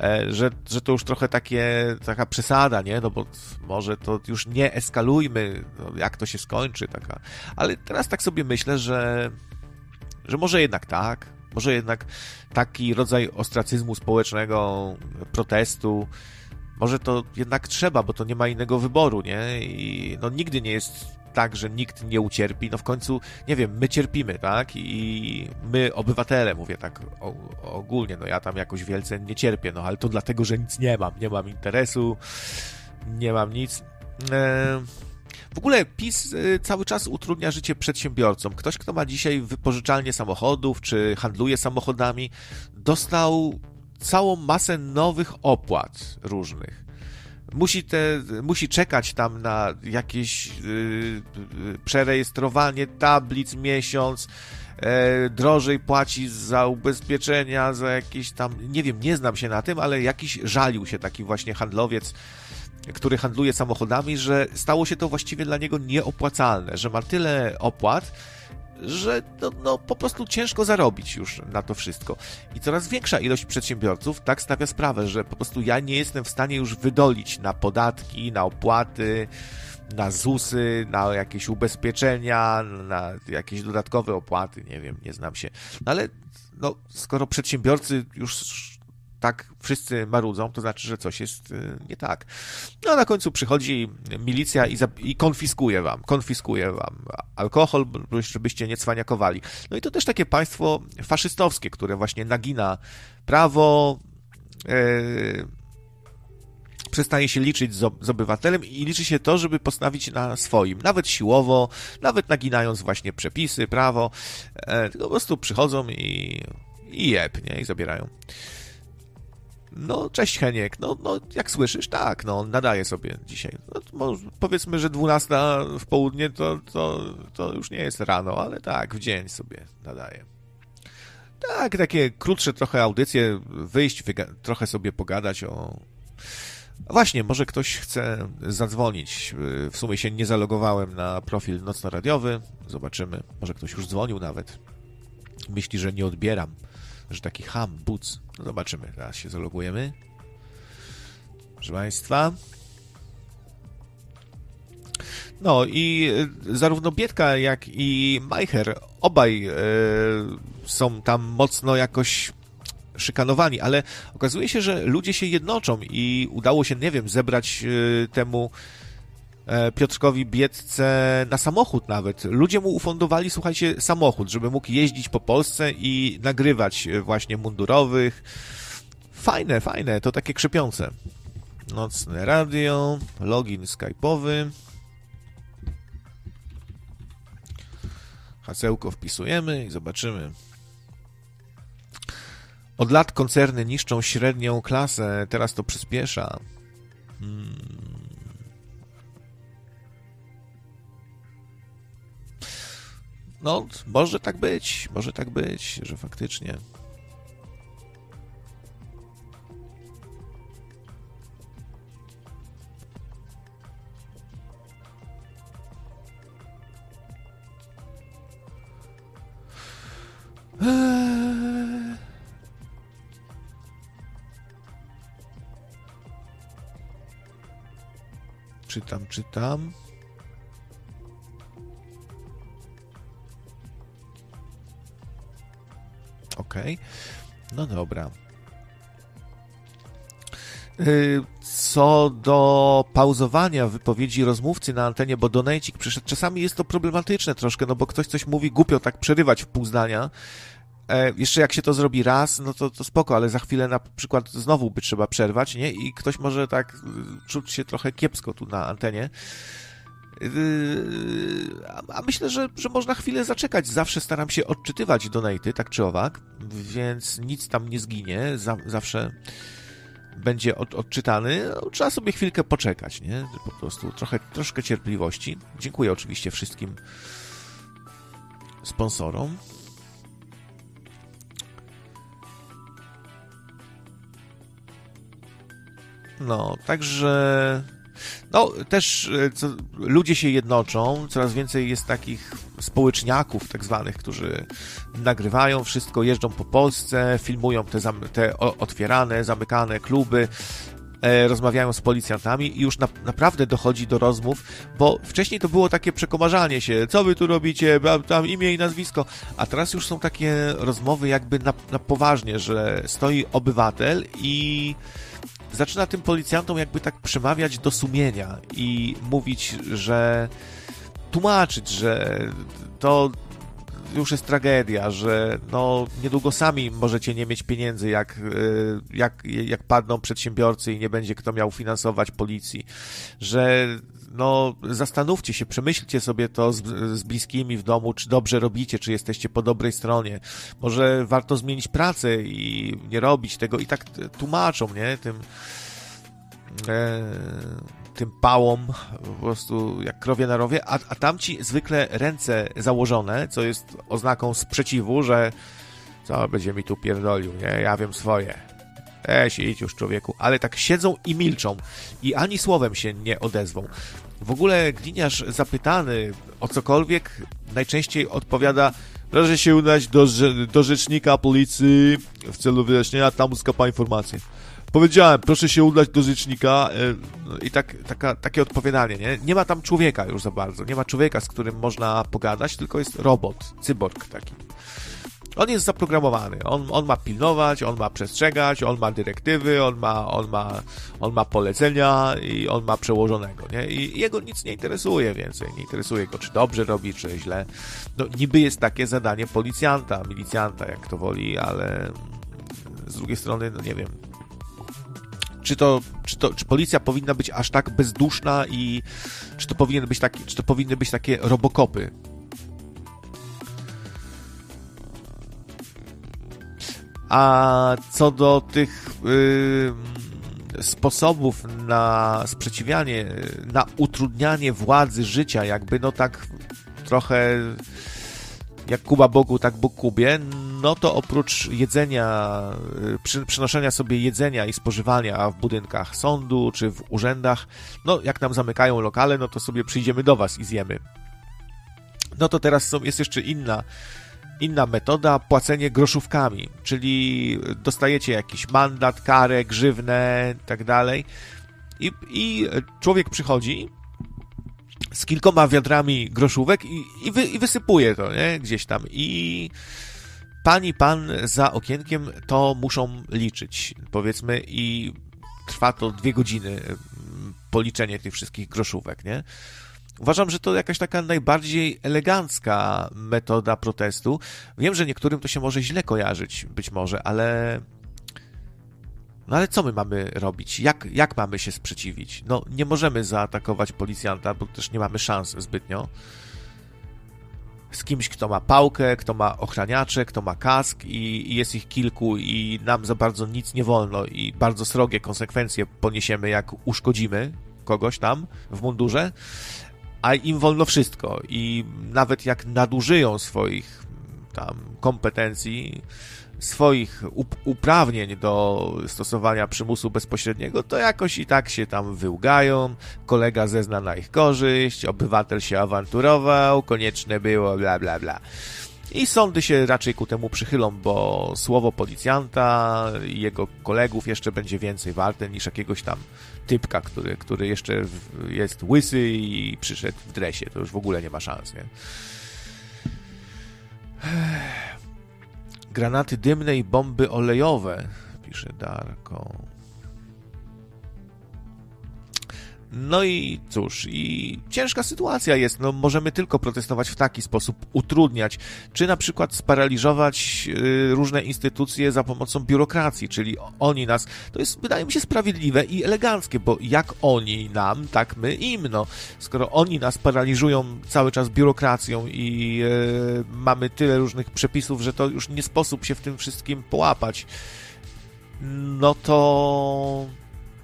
e, że, że to już trochę takie, taka przesada, nie? No bo może to już nie eskalujmy, no jak to się skończy, taka. Ale teraz tak sobie myślę, że, że może jednak tak, może jednak taki rodzaj ostracyzmu społecznego, protestu, może to jednak trzeba, bo to nie ma innego wyboru, nie? I no nigdy nie jest tak, że nikt nie ucierpi. No w końcu, nie wiem, my cierpimy, tak? I my, obywatele, mówię tak ogólnie, no ja tam jakoś wielce nie cierpię, no ale to dlatego, że nic nie mam. Nie mam interesu, nie mam nic. E, w ogóle PiS e, cały czas utrudnia życie przedsiębiorcom. Ktoś, kto ma dzisiaj wypożyczalnię samochodów, czy handluje samochodami, dostał całą masę nowych opłat różnych. Musi, te, musi czekać tam na jakieś yy, przerejestrowanie tablic miesiąc, yy, drożej płaci za ubezpieczenia, za jakieś tam, nie wiem, nie znam się na tym, ale jakiś żalił się taki właśnie handlowiec, który handluje samochodami, że stało się to właściwie dla niego nieopłacalne, że ma tyle opłat, że no, no, po prostu ciężko zarobić już na to wszystko. I coraz większa ilość przedsiębiorców tak stawia sprawę, że po prostu ja nie jestem w stanie już wydolić na podatki, na opłaty, na ZUSy, na jakieś ubezpieczenia, na jakieś dodatkowe opłaty, nie wiem, nie znam się. No ale no, skoro przedsiębiorcy już tak wszyscy marudzą, to znaczy, że coś jest y, nie tak. No a na końcu przychodzi milicja i, i konfiskuje wam, konfiskuje wam alkohol, żebyście nie cwaniakowali. No i to też takie państwo faszystowskie, które właśnie nagina prawo, yy, przestaje się liczyć z, obywatelem i liczy się to, żeby postawić na swoim, nawet siłowo, nawet naginając właśnie przepisy, prawo, e, tylko po prostu przychodzą i, i jeb, nie, i zabierają. No, cześć Heniek. No, no, jak słyszysz, tak, no, nadaje sobie dzisiaj. No, powiedzmy, że 12 w południe to, to, to już nie jest rano, ale tak, w dzień sobie nadaje. Tak, takie krótsze trochę audycje, wyjść, trochę sobie pogadać o... Właśnie, może ktoś chce zadzwonić. W sumie się nie zalogowałem na profil nocno-radiowy. Zobaczymy. Może ktoś już dzwonił nawet. Myśli, że nie odbieram że taki ham, buc. No zobaczymy, teraz się zalogujemy. Proszę Państwa. No i e, zarówno Bietka, jak i Majcher, obaj e, są tam mocno jakoś szykanowani, ale okazuje się, że ludzie się jednoczą i udało się, nie wiem, zebrać e, temu Piotrkowi Biedce na samochód nawet. Ludzie mu ufundowali, słuchajcie, samochód, żeby mógł jeździć po Polsce i nagrywać e, właśnie mundurowych. Fajne, fajne, to takie krzepiące. Nocne radio, login skype'owy. Hasełko wpisujemy i zobaczymy. Od lat koncerny niszczą średnią klasę, teraz to przyspiesza. Hmm. No, może tak być, może tak być, że faktycznie. Eee... Czytam, czytam. Ok. No dobra. Y, co do pauzowania wypowiedzi rozmówcy na antenie, bo donajcik przyszedł, czasami jest to problematyczne troszkę, no bo ktoś coś mówi głupio tak przerywać w pół zdania. E, jeszcze jak się to zrobi raz, no to, to spoko, ale za chwilę na przykład znowu by trzeba przerwać, nie? I ktoś może tak y, czuć się trochę kiepsko tu na antenie. A myślę, że, że można chwilę zaczekać. Zawsze staram się odczytywać donaty, tak czy owak, więc nic tam nie zginie. Zawsze będzie od, odczytany. No, trzeba sobie chwilkę poczekać, nie? Po prostu trochę, troszkę cierpliwości. Dziękuję oczywiście wszystkim sponsorom. No, także no, też e, co, ludzie się jednoczą, coraz więcej jest takich społeczniaków tak zwanych, którzy nagrywają wszystko, jeżdżą po Polsce, filmują te, te otwierane, zamykane kluby, e, rozmawiają z policjantami i już na, naprawdę dochodzi do rozmów, bo wcześniej to było takie przekomarzanie się, co wy tu robicie, tam imię i nazwisko, a teraz już są takie rozmowy jakby na, na poważnie, że stoi obywatel i zaczyna tym policjantom jakby tak przemawiać do sumienia i mówić, że tłumaczyć, że to już jest tragedia, że no niedługo sami możecie nie mieć pieniędzy, jak, e, jak, jak padną przedsiębiorcy i nie będzie kto miał finansować policji, że no zastanówcie się, przemyślcie sobie to z, z bliskimi w domu, czy dobrze robicie, czy jesteście po dobrej stronie. Może warto zmienić pracę i nie robić tego i tak tłumaczą, nie, tym e, tym pałom, po prostu jak krowie na rowie, a, a tamci zwykle ręce założone, co jest oznaką sprzeciwu, że co będzie mi tu pierdolił, nie, ja wiem swoje. Eś, idź już człowieku, ale tak siedzą i milczą i ani słowem się nie odezwą. W ogóle gliniarz zapytany o cokolwiek najczęściej odpowiada Proszę się udać do, do rzecznika policji w celu wyjaśnienia, tam uzyska informację. Powiedziałem, proszę się udać do rzecznika yy, i tak, taka, takie odpowiadanie, nie? Nie ma tam człowieka już za bardzo, nie ma człowieka, z którym można pogadać, tylko jest robot, cyborg taki. On jest zaprogramowany, on, on ma pilnować, on ma przestrzegać, on ma dyrektywy, on ma, on ma, on ma polecenia i on ma przełożonego, nie? I jego nic nie interesuje więcej, nie interesuje go, czy dobrze robi, czy źle. No, niby jest takie zadanie policjanta, milicjanta, jak to woli, ale z drugiej strony, no nie wiem, czy to, czy to, czy policja powinna być aż tak bezduszna i czy to powinien być taki, czy to powinny być takie robokopy, A co do tych y, sposobów na sprzeciwianie, na utrudnianie władzy życia, jakby no tak trochę jak Kuba Bogu, tak Bóg Kubie, no to oprócz jedzenia, y, przy, przynoszenia sobie jedzenia i spożywania w budynkach sądu czy w urzędach, no jak nam zamykają lokale, no to sobie przyjdziemy do was i zjemy. No to teraz są, jest jeszcze inna inna metoda, płacenie groszówkami, czyli dostajecie jakiś mandat, karę, grzywnę tak dalej i, i człowiek przychodzi z kilkoma wiadrami groszówek i, i, wy, i wysypuje to, nie? Gdzieś tam i pani, pan za okienkiem to muszą liczyć, powiedzmy i trwa to dwie godziny policzenie tych wszystkich groszówek, nie? Uważam, że to jakaś taka najbardziej elegancka metoda protestu. Wiem, że niektórym to się może źle kojarzyć, być może, ale. No ale co my mamy robić? Jak, jak mamy się sprzeciwić? No, nie możemy zaatakować policjanta, bo też nie mamy szans zbytnio. Z kimś, kto ma pałkę, kto ma ochraniacze, kto ma kask i, i jest ich kilku i nam za bardzo nic nie wolno i bardzo srogie konsekwencje poniesiemy, jak uszkodzimy kogoś tam w mundurze a im wolno wszystko i nawet jak nadużyją swoich tam kompetencji, swoich uprawnień do stosowania przymusu bezpośredniego, to jakoś i tak się tam wyłgają, kolega zezna na ich korzyść, obywatel się awanturował, konieczne było, bla bla bla. I sądy się raczej ku temu przychylą, bo słowo policjanta i jego kolegów jeszcze będzie więcej warte niż jakiegoś tam typka, który, który jeszcze jest łysy i przyszedł w dresie. To już w ogóle nie ma szans, nie? Granaty dymne i bomby olejowe, pisze Darko. No i cóż, i ciężka sytuacja jest. No, możemy tylko protestować w taki sposób, utrudniać, czy na przykład sparaliżować y, różne instytucje za pomocą biurokracji, czyli oni nas. To jest, wydaje mi się, sprawiedliwe i eleganckie, bo jak oni nam, tak my im. No, skoro oni nas paraliżują cały czas biurokracją i y, mamy tyle różnych przepisów, że to już nie sposób się w tym wszystkim połapać, no to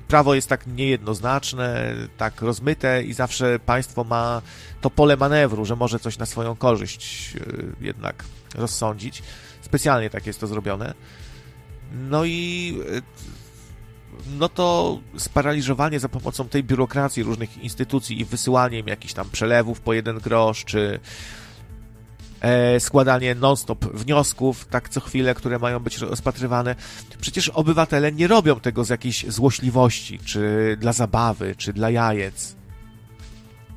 prawo jest tak niejednoznaczne, tak rozmyte i zawsze państwo ma to pole manewru, że może coś na swoją korzyść e, jednak rozsądzić. Specjalnie tak jest to zrobione. No i e, no to sparaliżowanie za pomocą tej biurokracji różnych instytucji i wysyłaniem jakichś tam przelewów po jeden grosz, czy składanie non-stop wniosków, tak co chwilę, które mają być rozpatrywane. Przecież obywatele nie robią tego z jakiejś złośliwości, czy dla zabawy, czy dla jajec.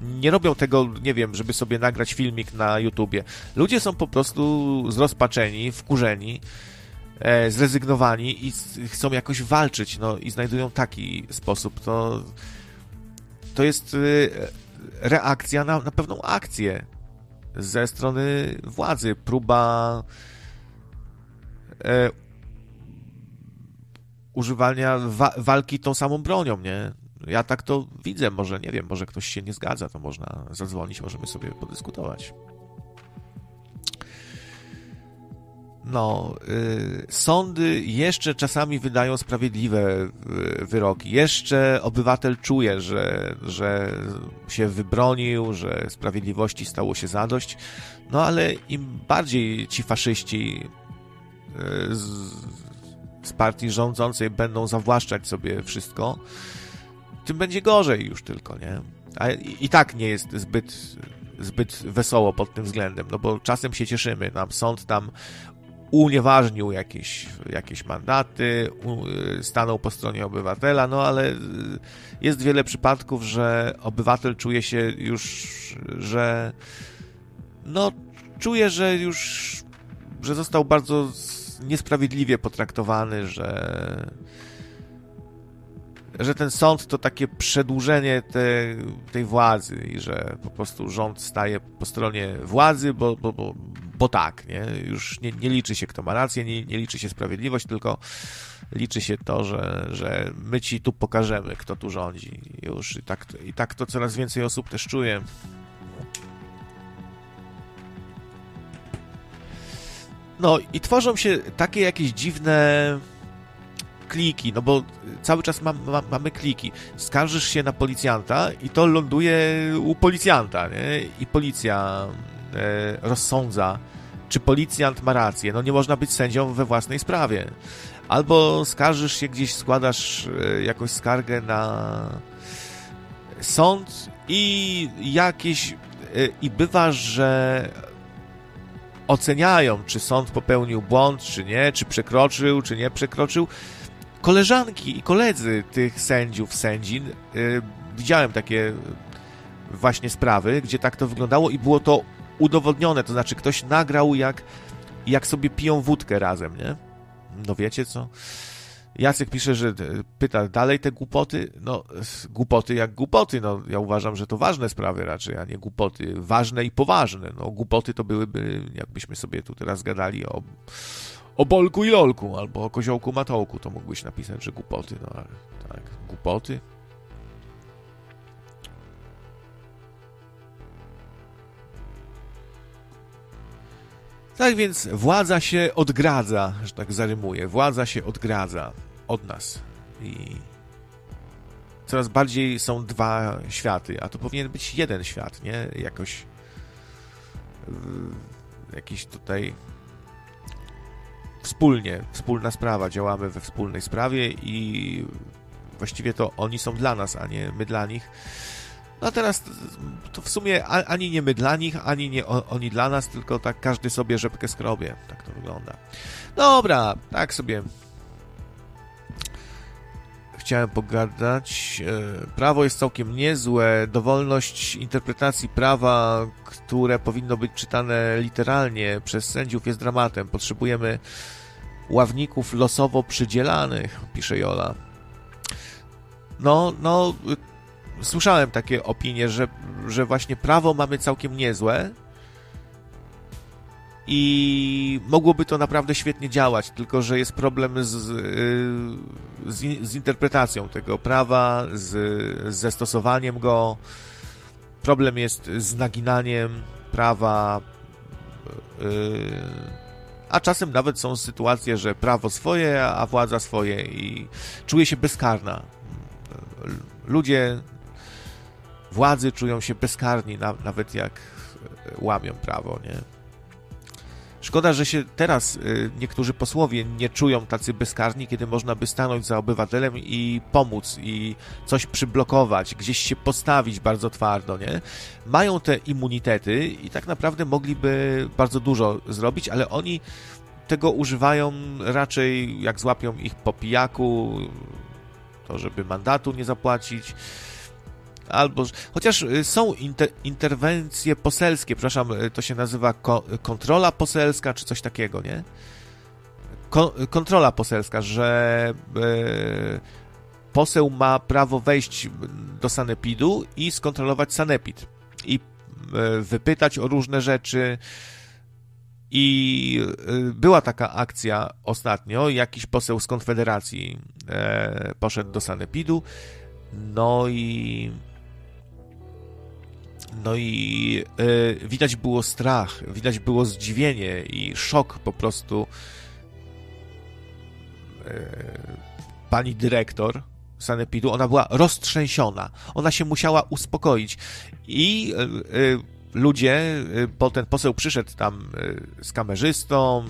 Nie robią tego, nie wiem, żeby sobie nagrać filmik na YouTubie. Ludzie są po prostu zrozpaczeni, wkurzeni, e, zrezygnowani i chcą jakoś walczyć, no i znajdują taki sposób. To, to jest y, reakcja na, na pewną akcję ze strony władzy, próba e, używania wa walki tą samą bronią, nie? Ja tak to widzę, może nie wiem, może ktoś się nie zgadza, to można zadzwonić, możemy sobie podyskutować. No, y, sądy jeszcze czasami wydają sprawiedliwe y, wyroki. Jeszcze obywatel czuje, że, że się wybronił, że sprawiedliwości stało się zadość. No ale im bardziej ci faszyści y, z, z partii rządzącej będą zawłaszczać sobie wszystko, tym będzie gorzej już tylko, nie? A i, i tak nie jest zbyt zbyt wesoło pod tym względem, no bo czasem się cieszymy, nam sąd tam unieważnił jakieś, jakieś mandaty, stanął po stronie obywatela, no ale y, jest wiele przypadków, że obywatel czuje się już, że no czuje, że już, że został bardzo niesprawiedliwie potraktowany, że że ten sąd to takie przedłużenie te, tej władzy i że po prostu rząd staje po stronie władzy, bo, bo, bo, bo tak, nie? Już nie, nie liczy się, kto ma rację, nie, nie liczy się sprawiedliwość, tylko liczy się to, że, że my ci tu pokażemy, kto tu rządzi. Już i tak, i tak to coraz więcej osób też czuje. No i tworzą się takie jakieś dziwne kliki, no bo cały czas ma, ma, mamy kliki. Skarżysz się na policjanta i to ląduje u policjanta, nie? I policja e, rozsądza, czy policjant ma rację. No nie można być sędzią we własnej sprawie. Albo skarżysz się gdzieś, składasz e, jakąś skargę na sąd i jakieś... E, I bywa, że oceniają, czy sąd popełnił błąd, czy nie, czy przekroczył, czy nie przekroczył. Koleżanki i koledzy tych sędziów, sędzin, yy, widziałem takie właśnie sprawy, gdzie tak to wyglądało i było to udowodnione, to znaczy ktoś nagrał jak, jak sobie piją wódkę razem, nie? No wiecie co? Jacek pisze, że pyta dalej te głupoty. No, głupoty jak głupoty. No, ja uważam, że to ważne sprawy raczej, a nie głupoty. Ważne i poważne. No, głupoty to byłyby, jakbyśmy sobie tu teraz gadali o, o Bolku i Lolku, albo o Koziołku Matołku, to mógłbyś napisać, że głupoty. No, ale tak, głupoty. Tak więc władza się odgradza, że tak zarymuje. Władza się odgradza od nas. I coraz bardziej są dwa światy, a to powinien być jeden świat, nie? Jakoś jakiś tutaj wspólnie, wspólna sprawa, działamy we wspólnej sprawie i właściwie to oni są dla nas, a nie my dla nich. No a teraz to w sumie ani nie my dla nich, ani nie oni dla nas, tylko tak każdy sobie rzepkę skrobie. Tak to wygląda. Dobra, tak sobie chciałem pogadać. E, prawo jest całkiem niezłe. Dowolność interpretacji prawa, które powinno być czytane literalnie przez sędziów jest dramatem. Potrzebujemy ławników losowo przydzielanych, pisze Jola. No, no, słyszałem takie opinie, że, że właśnie prawo mamy całkiem niezłe i mogłoby to naprawdę świetnie działać, tylko że jest problem z, z, z interpretacją tego prawa, z, z zastosowaniem go. Problem jest z naginaniem prawa. Yy, a czasem nawet są sytuacje, że prawo swoje, a władza swoje i czuje się bezkarna. Ludzie władzy czują się bezkarni, nawet jak łamią prawo, nie? Szkoda, że się teraz y, niektórzy posłowie nie czują tacy bezkarni, kiedy można by stanąć za obywatelem i pomóc, i coś przyblokować, gdzieś się postawić bardzo twardo, nie? Mają te immunitety i tak naprawdę mogliby bardzo dużo zrobić, ale oni tego używają raczej jak złapią ich po pijaku, to żeby mandatu nie zapłacić, albo chociaż y, są inter, interwencje poselskie, przepraszam, y, to się nazywa ko, kontrola poselska, czy coś takiego, nie? Ko, kontrola poselska, że e, poseł ma prawo wejść do sanepidu i skontrolować sanepid i e, wypytać o różne rzeczy. I była taka akcja ostatnio, jakiś poseł z Konfederacji e, poszedł do sanepidu, no i no i y, widać było strach, widać było zdziwienie i szok po prostu. Y, pani dyrektor Sanepidu, ona była roztrzęsiona. Ona się musiała uspokoić. I y, ludzie, bo ten poseł przyszedł tam z kamerzystą,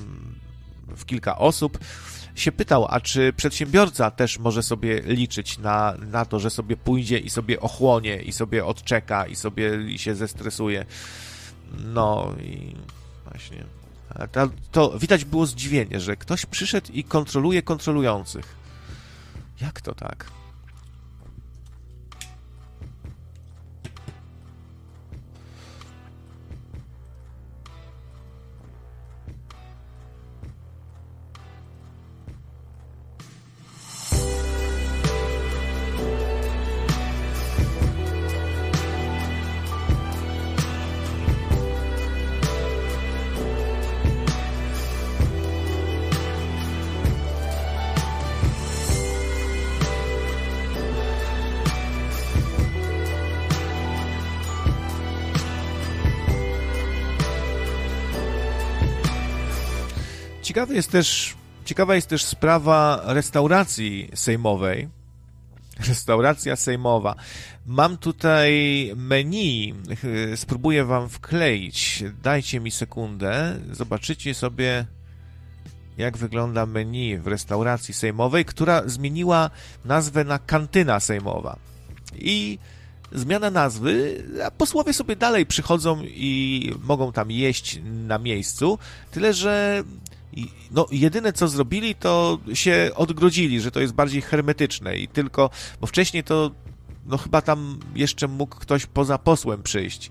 w kilka osób, się pytał, a czy przedsiębiorca też może sobie liczyć na, na to, że sobie pójdzie i sobie ochłonie, i sobie odczeka, i sobie i się zestresuje. No i właśnie. To, to widać było zdziwienie, że ktoś przyszedł i kontroluje kontrolujących. Jak to tak? Ciekawy jest też, ciekawa jest też sprawa restauracji sejmowej. Restauracja sejmowa. Mam tutaj menu, spróbuję wam wkleić. Dajcie mi sekundę. Zobaczycie sobie, jak wygląda menu w restauracji sejmowej, która zmieniła nazwę na kantyna sejmowa. I zmiana nazwy, a posłowie sobie dalej przychodzą i mogą tam jeść na miejscu, tyle że no, jedyne co zrobili, to się odgrodzili, że to jest bardziej hermetyczne i tylko, bo wcześniej to no chyba tam jeszcze mógł ktoś poza posłem przyjść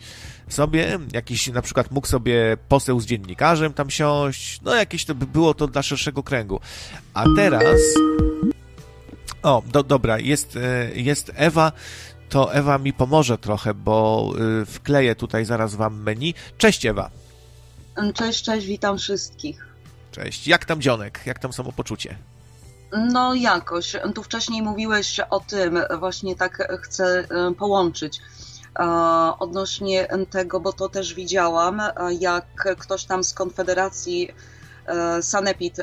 sobie, jakiś na przykład mógł sobie poseł z dziennikarzem tam siąść, no jakieś to by było to dla szerszego kręgu. A teraz o, do, dobra, jest, e, jest Ewa, to Ewa mi pomoże trochę, bo e, wkleję tutaj zaraz wam menu. Cześć Ewa. Cześć, cześć, witam wszystkich. Cześć. Jak tam dzionek? Jak tam samopoczucie? No jakoś. Tu wcześniej mówiłeś o tym, właśnie tak chcę e, połączyć e, odnośnie tego, bo to też widziałam, e, jak ktoś tam z Konfederacji Sanepid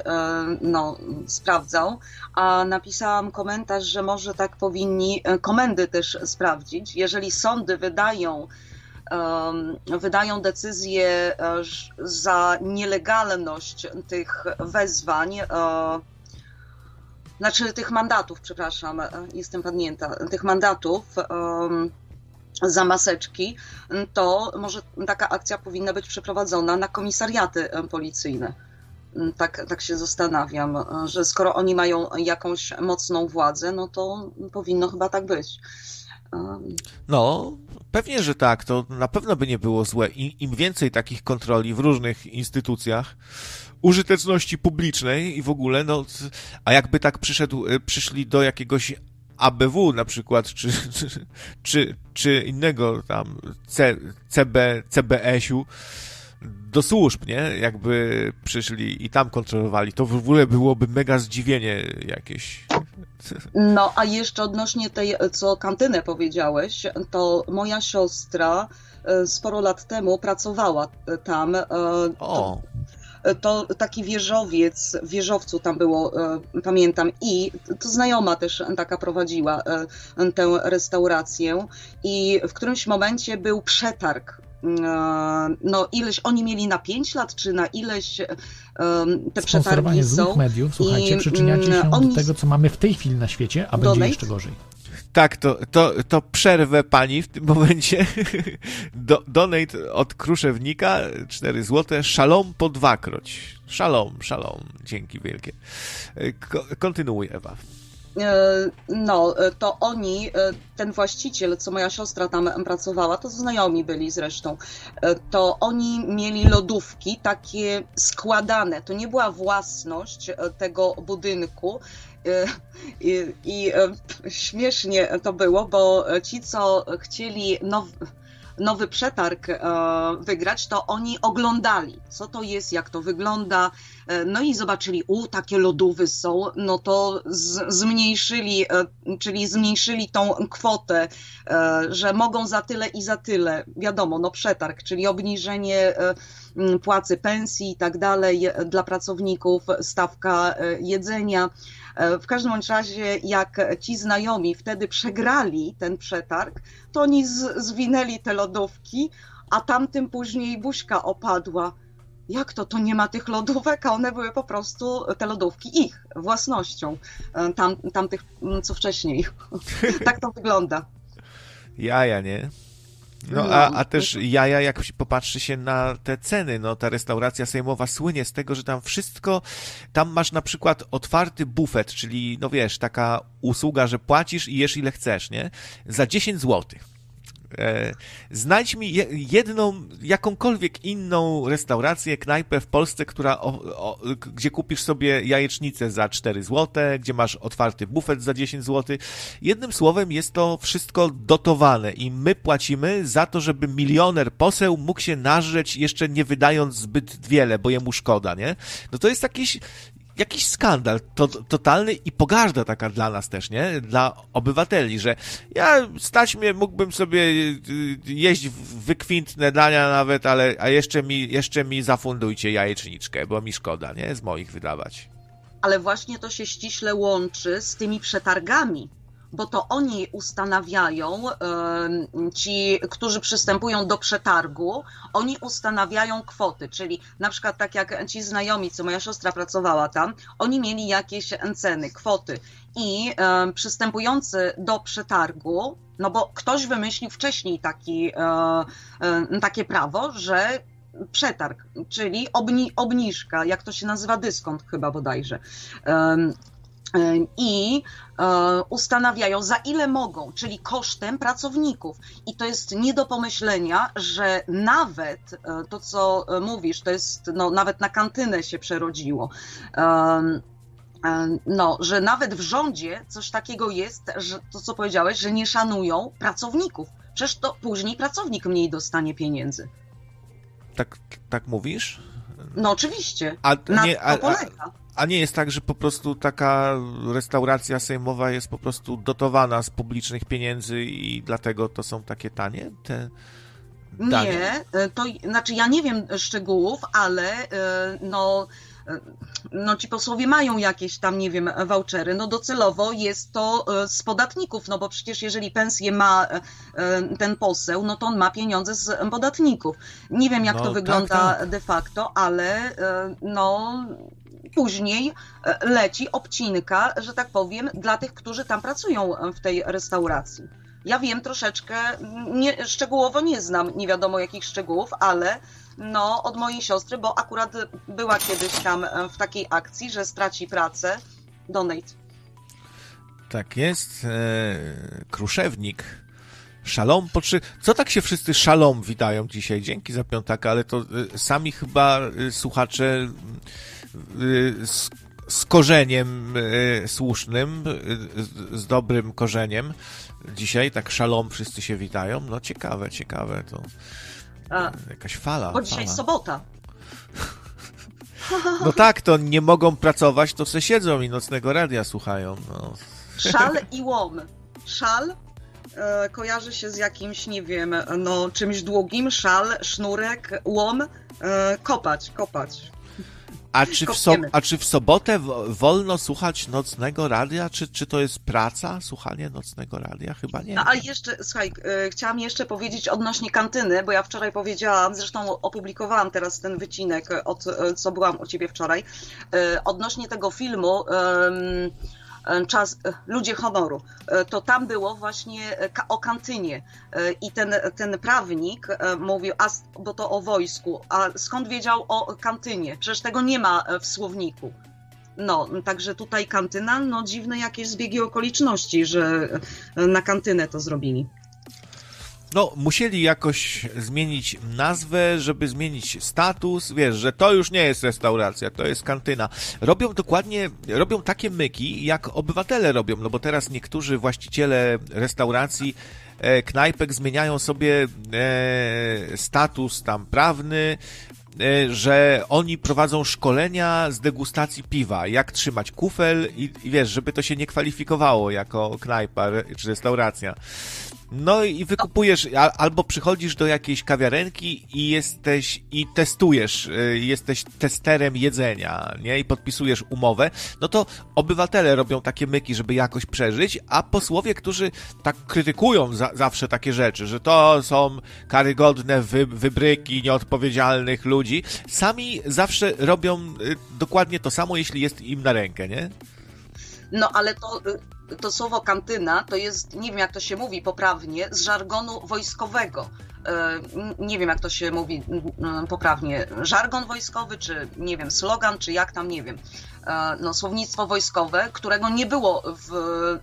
no, sprawdzał, a napisałam komentarz, że może tak powinni komendy też sprawdzić. Jeżeli sądy wydają wydają decyzje e, za nielegalność tych wezwań, e, znaczy tych mandatów, przepraszam, e, jestem padnięta, tych mandatów za maseczki, to może taka akcja powinna być przeprowadzona na komisariaty policyjne. Tak, tak się zastanawiam, że skoro oni mają jakąś mocną władzę, no to powinno chyba tak być. No, pewnie, że tak. To na pewno by nie było złe. I, Im więcej takich kontroli w różnych instytucjach, użyteczności publicznej i w ogóle, no, a jakby tak przyszedł, y, przyszli do jakiegoś ABW na przykład, czy, czy, czy, czy innego tam C, CB, CBS-u do służb, nie? Jakby przyszli i tam kontrolowali, to w ogóle byłoby mega zdziwienie jakieś. No, a jeszcze odnośnie tej, co kantynę powiedziałeś, to moja siostra e, sporo lat temu pracowała tam. e, O, To, to taki wieżowiec, w wieżowcu tam było, e, pamiętam, i to znajoma też taka prowadziła tę restaurację i w którymś momencie był przetarg. No, ileś oni mieli na 5 lat, czy na ileś e, te przetargi są. mediów, słuchajcie, I, przyczyniacie się mm, oni- do tego, co mamy w tej chwili na świecie, a będzie Donate? jeszcze gorzej. tak, to, to, to przerwę pani w tym momencie. Do, donate od Kruszewnika, 4 złote, szalom po dwakroć. Szalom, szalom, dzięki wielkie. E, Ko, kontynuuj, Ewa. E, No, e, to oni, e, ten właściciel, co moja siostra tam pracowała, to znajomi byli zresztą, to oni mieli lodówki takie składane. To nie była własność tego budynku. I, i śmiesznie to było, bo ci, co chcieli now, nowy przetarg e, wygrać, to oni oglądali, co to jest, jak to wygląda, E, No i zobaczyli, u, takie lodówy są, no to zmniejszyli, e, czyli zmniejszyli tą kwotę, że mogą za tyle i za tyle. Wiadomo, no przetarg, czyli obniżenie płacy pensji i tak dalej dla pracowników, stawka jedzenia. E, W każdym razie, jak ci znajomi wtedy przegrali ten przetarg, to oni zwinęli te lodówki, a tamtym później buźka opadła. Jak to, to nie ma tych lodówek, a one były po prostu te lodówki ich własnością, e, tam, tamtych, co wcześniej. tak to wygląda. Jaja, nie? No, No. a, a też jaja, jak popatrzy się na te ceny, no ta restauracja sejmowa słynie z tego, że tam wszystko, tam masz na przykład otwarty bufet, czyli, no wiesz, taka usługa, że płacisz i jesz ile chcesz, nie? Za 10 złotych. E, Znajdź mi je- jedną, jakąkolwiek inną restaurację, knajpę w Polsce, która, o, o, gdzie kupisz sobie jajecznicę za 4 zł, gdzie masz otwarty bufet za 10 zł. Jednym słowem jest to wszystko dotowane i my płacimy za to, żeby milioner poseł mógł się nażreć jeszcze nie wydając zbyt wiele, bo jemu szkoda, nie? No to jest jakiś, jakiś skandal to, totalny i pogarda taka dla nas też, nie? Dla obywateli, że ja stać mnie, mógłbym sobie y, jeść wykwintne dania nawet, ale a jeszcze mi, jeszcze mi zafundujcie jajeczniczkę, bo mi szkoda, nie? Z moich wydawać. Ale właśnie to się ściśle łączy z tymi przetargami, bo to oni ustanawiają, ci, którzy przystępują do przetargu, oni ustanawiają kwoty, czyli na przykład tak jak ci znajomi, co moja siostra pracowała tam, oni mieli jakieś ceny, kwoty i przystępujący do przetargu, no bo ktoś wymyślił wcześniej taki, e, e, takie prawo, że przetarg, czyli obni, obniżka, jak to się nazywa, dyskont chyba bodajże. I e, ustanawiają za ile mogą, czyli kosztem pracowników. I to jest nie do pomyślenia, że nawet e, to, co e, mówisz, to jest no, nawet na kantynę się przerodziło. No, że nawet w rządzie coś takiego jest, że to co powiedziałeś, że nie szanują pracowników. Przecież to później pracownik mniej dostanie pieniędzy. Tak, tak mówisz? No oczywiście. A Na nie, to a, a, polega. a nie jest tak, że po prostu taka restauracja sejmowa jest po prostu dotowana z publicznych pieniędzy i dlatego to są takie tanie te dania? Nie, e, to znaczy ja nie wiem szczegółów, ale e, no, e, no ci posłowie mają jakieś tam, nie wiem, vouchery. No docelowo jest to z podatników, no bo przecież jeżeli pensję ma ten poseł, no to on ma pieniądze z podatników. Nie wiem jak No, to tak, wygląda tak. de facto, ale no później e, leci obcinka, że tak powiem, dla tych, którzy tam pracują w tej restauracji. Ja wiem troszeczkę, nie, szczegółowo nie znam, nie wiadomo jakich szczegółów, ale no od mojej siostry, bo akurat była kiedyś tam e, w takiej akcji, że straci pracę. Donate. Tak jest. E, kruszewnik. Szalom. Co tak się wszyscy szalom witają dzisiaj? Dzięki za piątaka, ale to e, sami chyba słuchacze e, s- z korzeniem y, słusznym, y, z dobrym korzeniem. Dzisiaj tak szalom wszyscy się witają. No ciekawe, ciekawe to. A, jakaś fala. Bo dzisiaj fala. sobota. No tak, to nie mogą pracować, to se siedzą i nocnego radia słuchają. No. Szal i łom. Szal e, kojarzy się z jakimś, nie wiem, no czymś długim, szal, sznurek, łom, e, kopać, kopać. A czy, w so, a czy w sobotę wolno słuchać nocnego radia? Czy, czy to jest praca, słuchanie nocnego radia? Chyba nie. No ale jeszcze, słuchaj, e, chciałam jeszcze powiedzieć odnośnie kantyny, bo ja wczoraj powiedziałam, zresztą opublikowałam teraz ten wycinek, od e, co byłam u ciebie wczoraj, e, odnośnie tego filmu. E, czas, e, ludzie honoru, e, to tam było właśnie o kantynie i ten, ten prawnik mówił, a, bo to o wojsku, a skąd wiedział o kantynie? Przecież tego nie ma w słowniku. No, także tutaj kantyna, no dziwne jakieś zbiegi okoliczności, że na kantynę to zrobili. No, musieli jakoś zmienić nazwę, żeby zmienić status. Wiesz, że to już nie jest restauracja, to jest kantyna. Robią dokładnie, robią takie myki, jak obywatele robią, no bo teraz niektórzy właściciele restauracji, e, knajpek zmieniają sobie e, status tam prawny, e, że oni prowadzą szkolenia z degustacji piwa, jak trzymać kufel i, i wiesz, żeby to się nie kwalifikowało jako knajpa czy restauracja. No i wykupujesz, albo przychodzisz do jakiejś kawiarenki i jesteś, i testujesz, y, jesteś testerem jedzenia, nie? I podpisujesz umowę, no to obywatele robią takie myki, żeby jakoś przeżyć, a posłowie, którzy tak krytykują za, zawsze takie rzeczy, że to są karygodne wy, wybryki nieodpowiedzialnych ludzi, sami zawsze robią y, dokładnie to samo, jeśli jest im na rękę, nie? No ale to y, to słowo kantyna to jest, nie wiem jak to się mówi poprawnie, z żargonu wojskowego. E, nie wiem jak to się mówi poprawnie. Żargon wojskowy, czy nie wiem, slogan, czy jak tam, nie wiem. E, no, słownictwo wojskowe, którego nie było w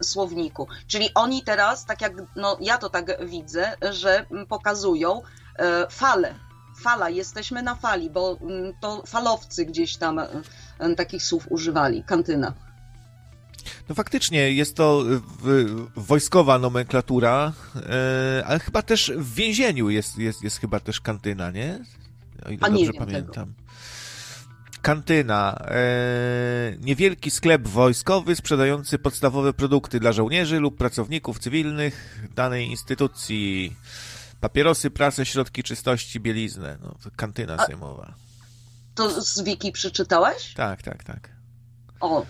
słowniku. Czyli oni teraz, tak jak no, ja to tak widzę, że pokazują e, falę. Fala, jesteśmy na fali, bo to falowcy gdzieś tam takich słów używali, kantyna. No faktycznie jest to wojskowa nomenklatura, e, ale chyba też w więzieniu jest, jest, jest chyba też kantyna, nie? O ile A dobrze pamiętam. Tego. Kantyna. E, niewielki sklep wojskowy sprzedający podstawowe produkty dla żołnierzy lub pracowników cywilnych danej instytucji. Papierosy, prasę, środki czystości, bieliznę. No, kantyna sejmowa. To z Wiki przeczytałeś? Tak, tak, tak. O,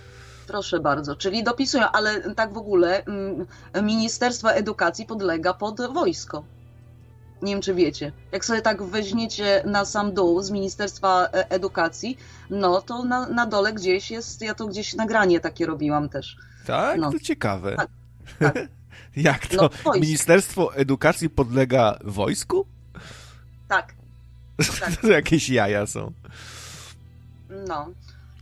Proszę bardzo, czyli dopisują, ale tak w ogóle mm, Ministerstwo Edukacji podlega pod wojsko. Nie wiem, czy wiecie. Jak sobie tak weźmiecie na sam dół z Ministerstwa e, Edukacji, no to na, na dole gdzieś jest, ja to gdzieś nagranie takie robiłam też. Tak? No. To ciekawe. Tak, tak. Jak to? No, Ministerstwo Edukacji podlega wojsku? Tak. tak. to jakieś jaja są. No.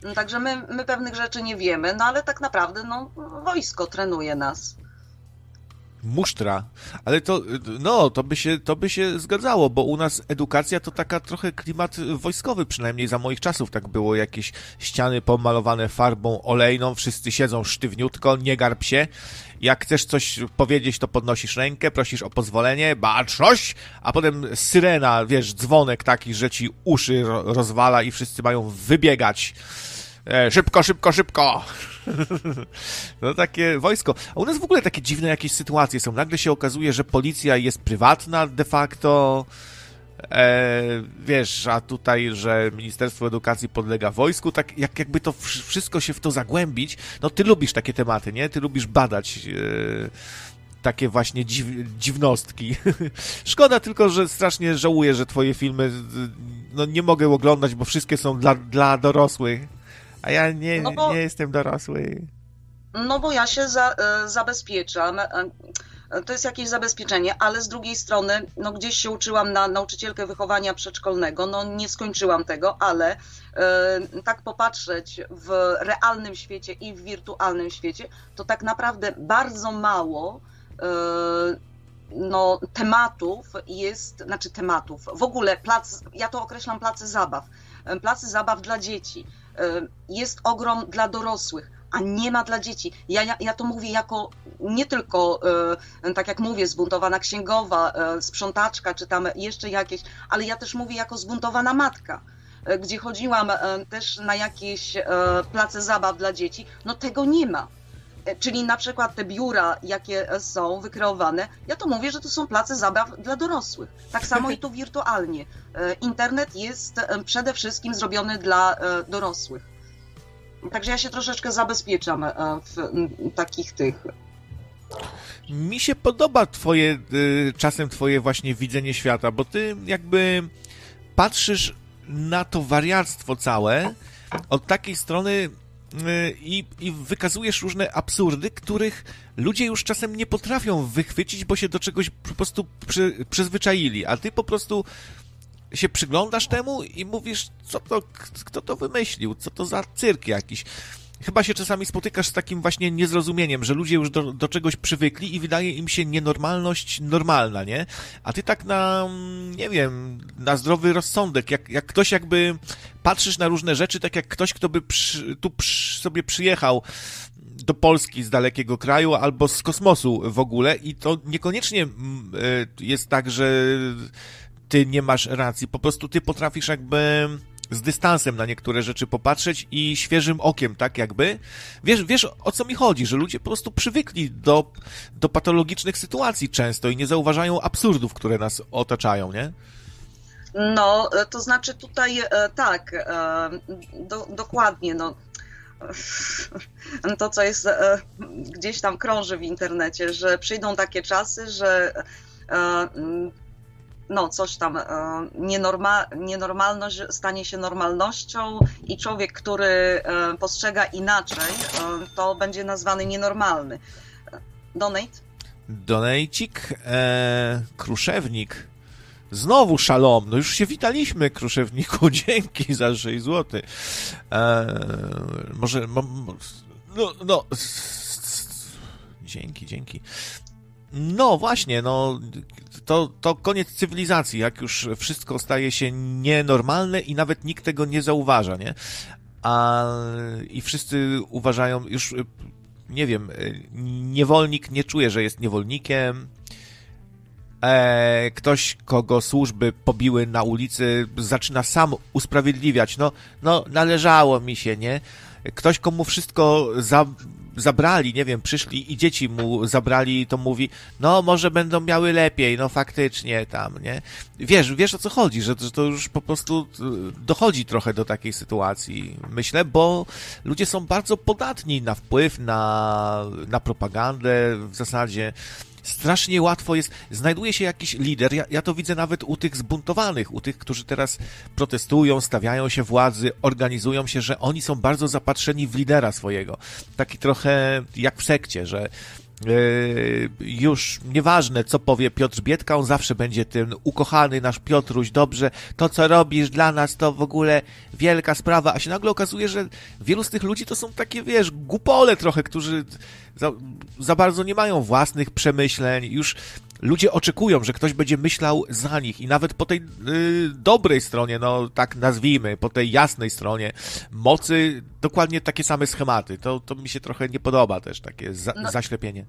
No, także my, my pewnych rzeczy nie wiemy, no ale tak naprawdę no, wojsko trenuje nas. Musztra, ale to, no, to by, się, to by się zgadzało, bo u nas edukacja to taka trochę klimat wojskowy, przynajmniej za moich czasów tak było, jakieś ściany pomalowane farbą olejną, wszyscy siedzą sztywniutko, nie garb się, jak chcesz coś powiedzieć, to podnosisz rękę, prosisz o pozwolenie, baczność, a potem syrena, wiesz, dzwonek taki, że ci uszy rozwala i wszyscy mają wybiegać E, szybko, szybko, szybko. No takie wojsko. A u nas w ogóle takie dziwne jakieś sytuacje są. Nagle się okazuje, że policja jest prywatna de facto. E, wiesz, a tutaj, że Ministerstwo Edukacji podlega wojsku, tak jak jakby to wszystko się w to zagłębić. No ty lubisz takie tematy, nie? Ty lubisz badać e, takie właśnie dziw, dziwnostki. Szkoda tylko, że strasznie żałuję, że twoje filmy no, nie mogę oglądać, bo wszystkie są dla, dla dorosłych. A ja nie, no bo, nie jestem dorosły. No bo ja się za, e, zabezpieczam. E, to jest jakieś zabezpieczenie, ale z drugiej strony, no gdzieś się uczyłam na nauczycielkę wychowania przedszkolnego, no nie skończyłam tego, ale e, tak popatrzeć w realnym świecie i w wirtualnym świecie, to tak naprawdę bardzo mało no, tematów jest, znaczy tematów, w ogóle plac, ja to określam place zabaw placy zabaw dla dzieci, jest ogrom dla dorosłych, a nie ma dla dzieci. Ja, ja, ja to mówię jako nie tylko, tak jak mówię, zbuntowana księgowa, sprzątaczka, czy tam jeszcze jakieś, ale ja też mówię jako zbuntowana matka gdzie chodziłam też na jakieś place zabaw dla dzieci, no tego nie ma. E, czyli na przykład te biura, jakie są wykreowane, ja to mówię, że to są place zabaw dla dorosłych. Tak samo i tu wirtualnie. E, internet jest e, przede wszystkim zrobiony dla dorosłych. Także ja się troszeczkę zabezpieczam w takich tych. Mi się podoba twoje, czasem twoje właśnie widzenie świata, bo ty jakby patrzysz na to wariactwo całe od takiej strony, i, i wykazujesz różne absurdy, których ludzie już czasem nie potrafią wychwycić, bo się do czegoś po prostu przy, przyzwyczaili, a ty po prostu się przyglądasz temu i mówisz, co to, kto to wymyślił, co to za cyrk jakiś chyba się czasami spotykasz z takim właśnie niezrozumieniem, że ludzie już do, do czegoś przywykli i wydaje im się nienormalność normalna, nie? A ty tak na, nie wiem, na zdrowy rozsądek, jak, jak ktoś jakby patrzysz na różne rzeczy, tak jak ktoś, kto by przy, tu przy, sobie przyjechał do Polski z dalekiego kraju albo z kosmosu w ogóle i to niekoniecznie mm, e, jest tak, że ty nie masz racji, po prostu ty potrafisz jakby z dystansem na niektóre rzeczy popatrzeć i świeżym okiem, tak jakby. Wiesz, wiesz o co mi chodzi, że ludzie po prostu przywykli do, do patologicznych sytuacji często i nie zauważają absurdów, które nas otaczają, nie? No, to znaczy tutaj e, tak, e, do, dokładnie, no. To, co jest e, gdzieś tam krąży w internecie, że przyjdą takie czasy, że no coś tam, e, nienorma, nienormalność stanie się normalnością i człowiek, który e, postrzega inaczej, e, to będzie nazwany nienormalny. Donate? Donejcik, e, Kruszewnik. Znowu szalom, no już się witaliśmy, Kruszewniku, dzięki za 6 zł. E, może, mo, no, no, dzięki, dzięki. No właśnie, no to, to koniec cywilizacji, jak już wszystko staje się nienormalne i nawet nikt tego nie zauważa, nie? A i wszyscy uważają już nie wiem, niewolnik nie czuje, że jest niewolnikiem. E, ktoś, kogo służby pobiły na ulicy, zaczyna sam usprawiedliwiać. No, no, należało mi się, nie? Ktoś, komu wszystko za, zabrali, nie wiem, przyszli i dzieci mu zabrali, to mówi, no może będą miały lepiej, no faktycznie tam, nie? Wiesz, wiesz o co chodzi, że, że to już po prostu y, dochodzi trochę do takiej sytuacji, myślę, bo ludzie są bardzo podatni na wpływ, na, na propagandę w zasadzie strasznie łatwo jest, znajduje się jakiś lider, ja, ja to widzę nawet u tych zbuntowanych, u tych, którzy teraz protestują, stawiają się władzy, organizują się, że oni są bardzo zapatrzeni w lidera swojego. Taki trochę jak w sekcie, że już nieważne, co powie Piotr Biedka, on zawsze będzie ten ukochany nasz Piotruś, dobrze, to co robisz dla nas to w ogóle wielka sprawa, a się nagle okazuje, że wielu z tych ludzi to są takie, wiesz, głupole trochę, którzy za, za bardzo nie mają własnych przemyśleń, już ludzie oczekują, że ktoś będzie myślał za nich i nawet po tej y, dobrej stronie, no tak nazwijmy, po tej jasnej stronie mocy, dokładnie takie same schematy. To, to mi się trochę nie podoba też, takie za, no. zaślepienie.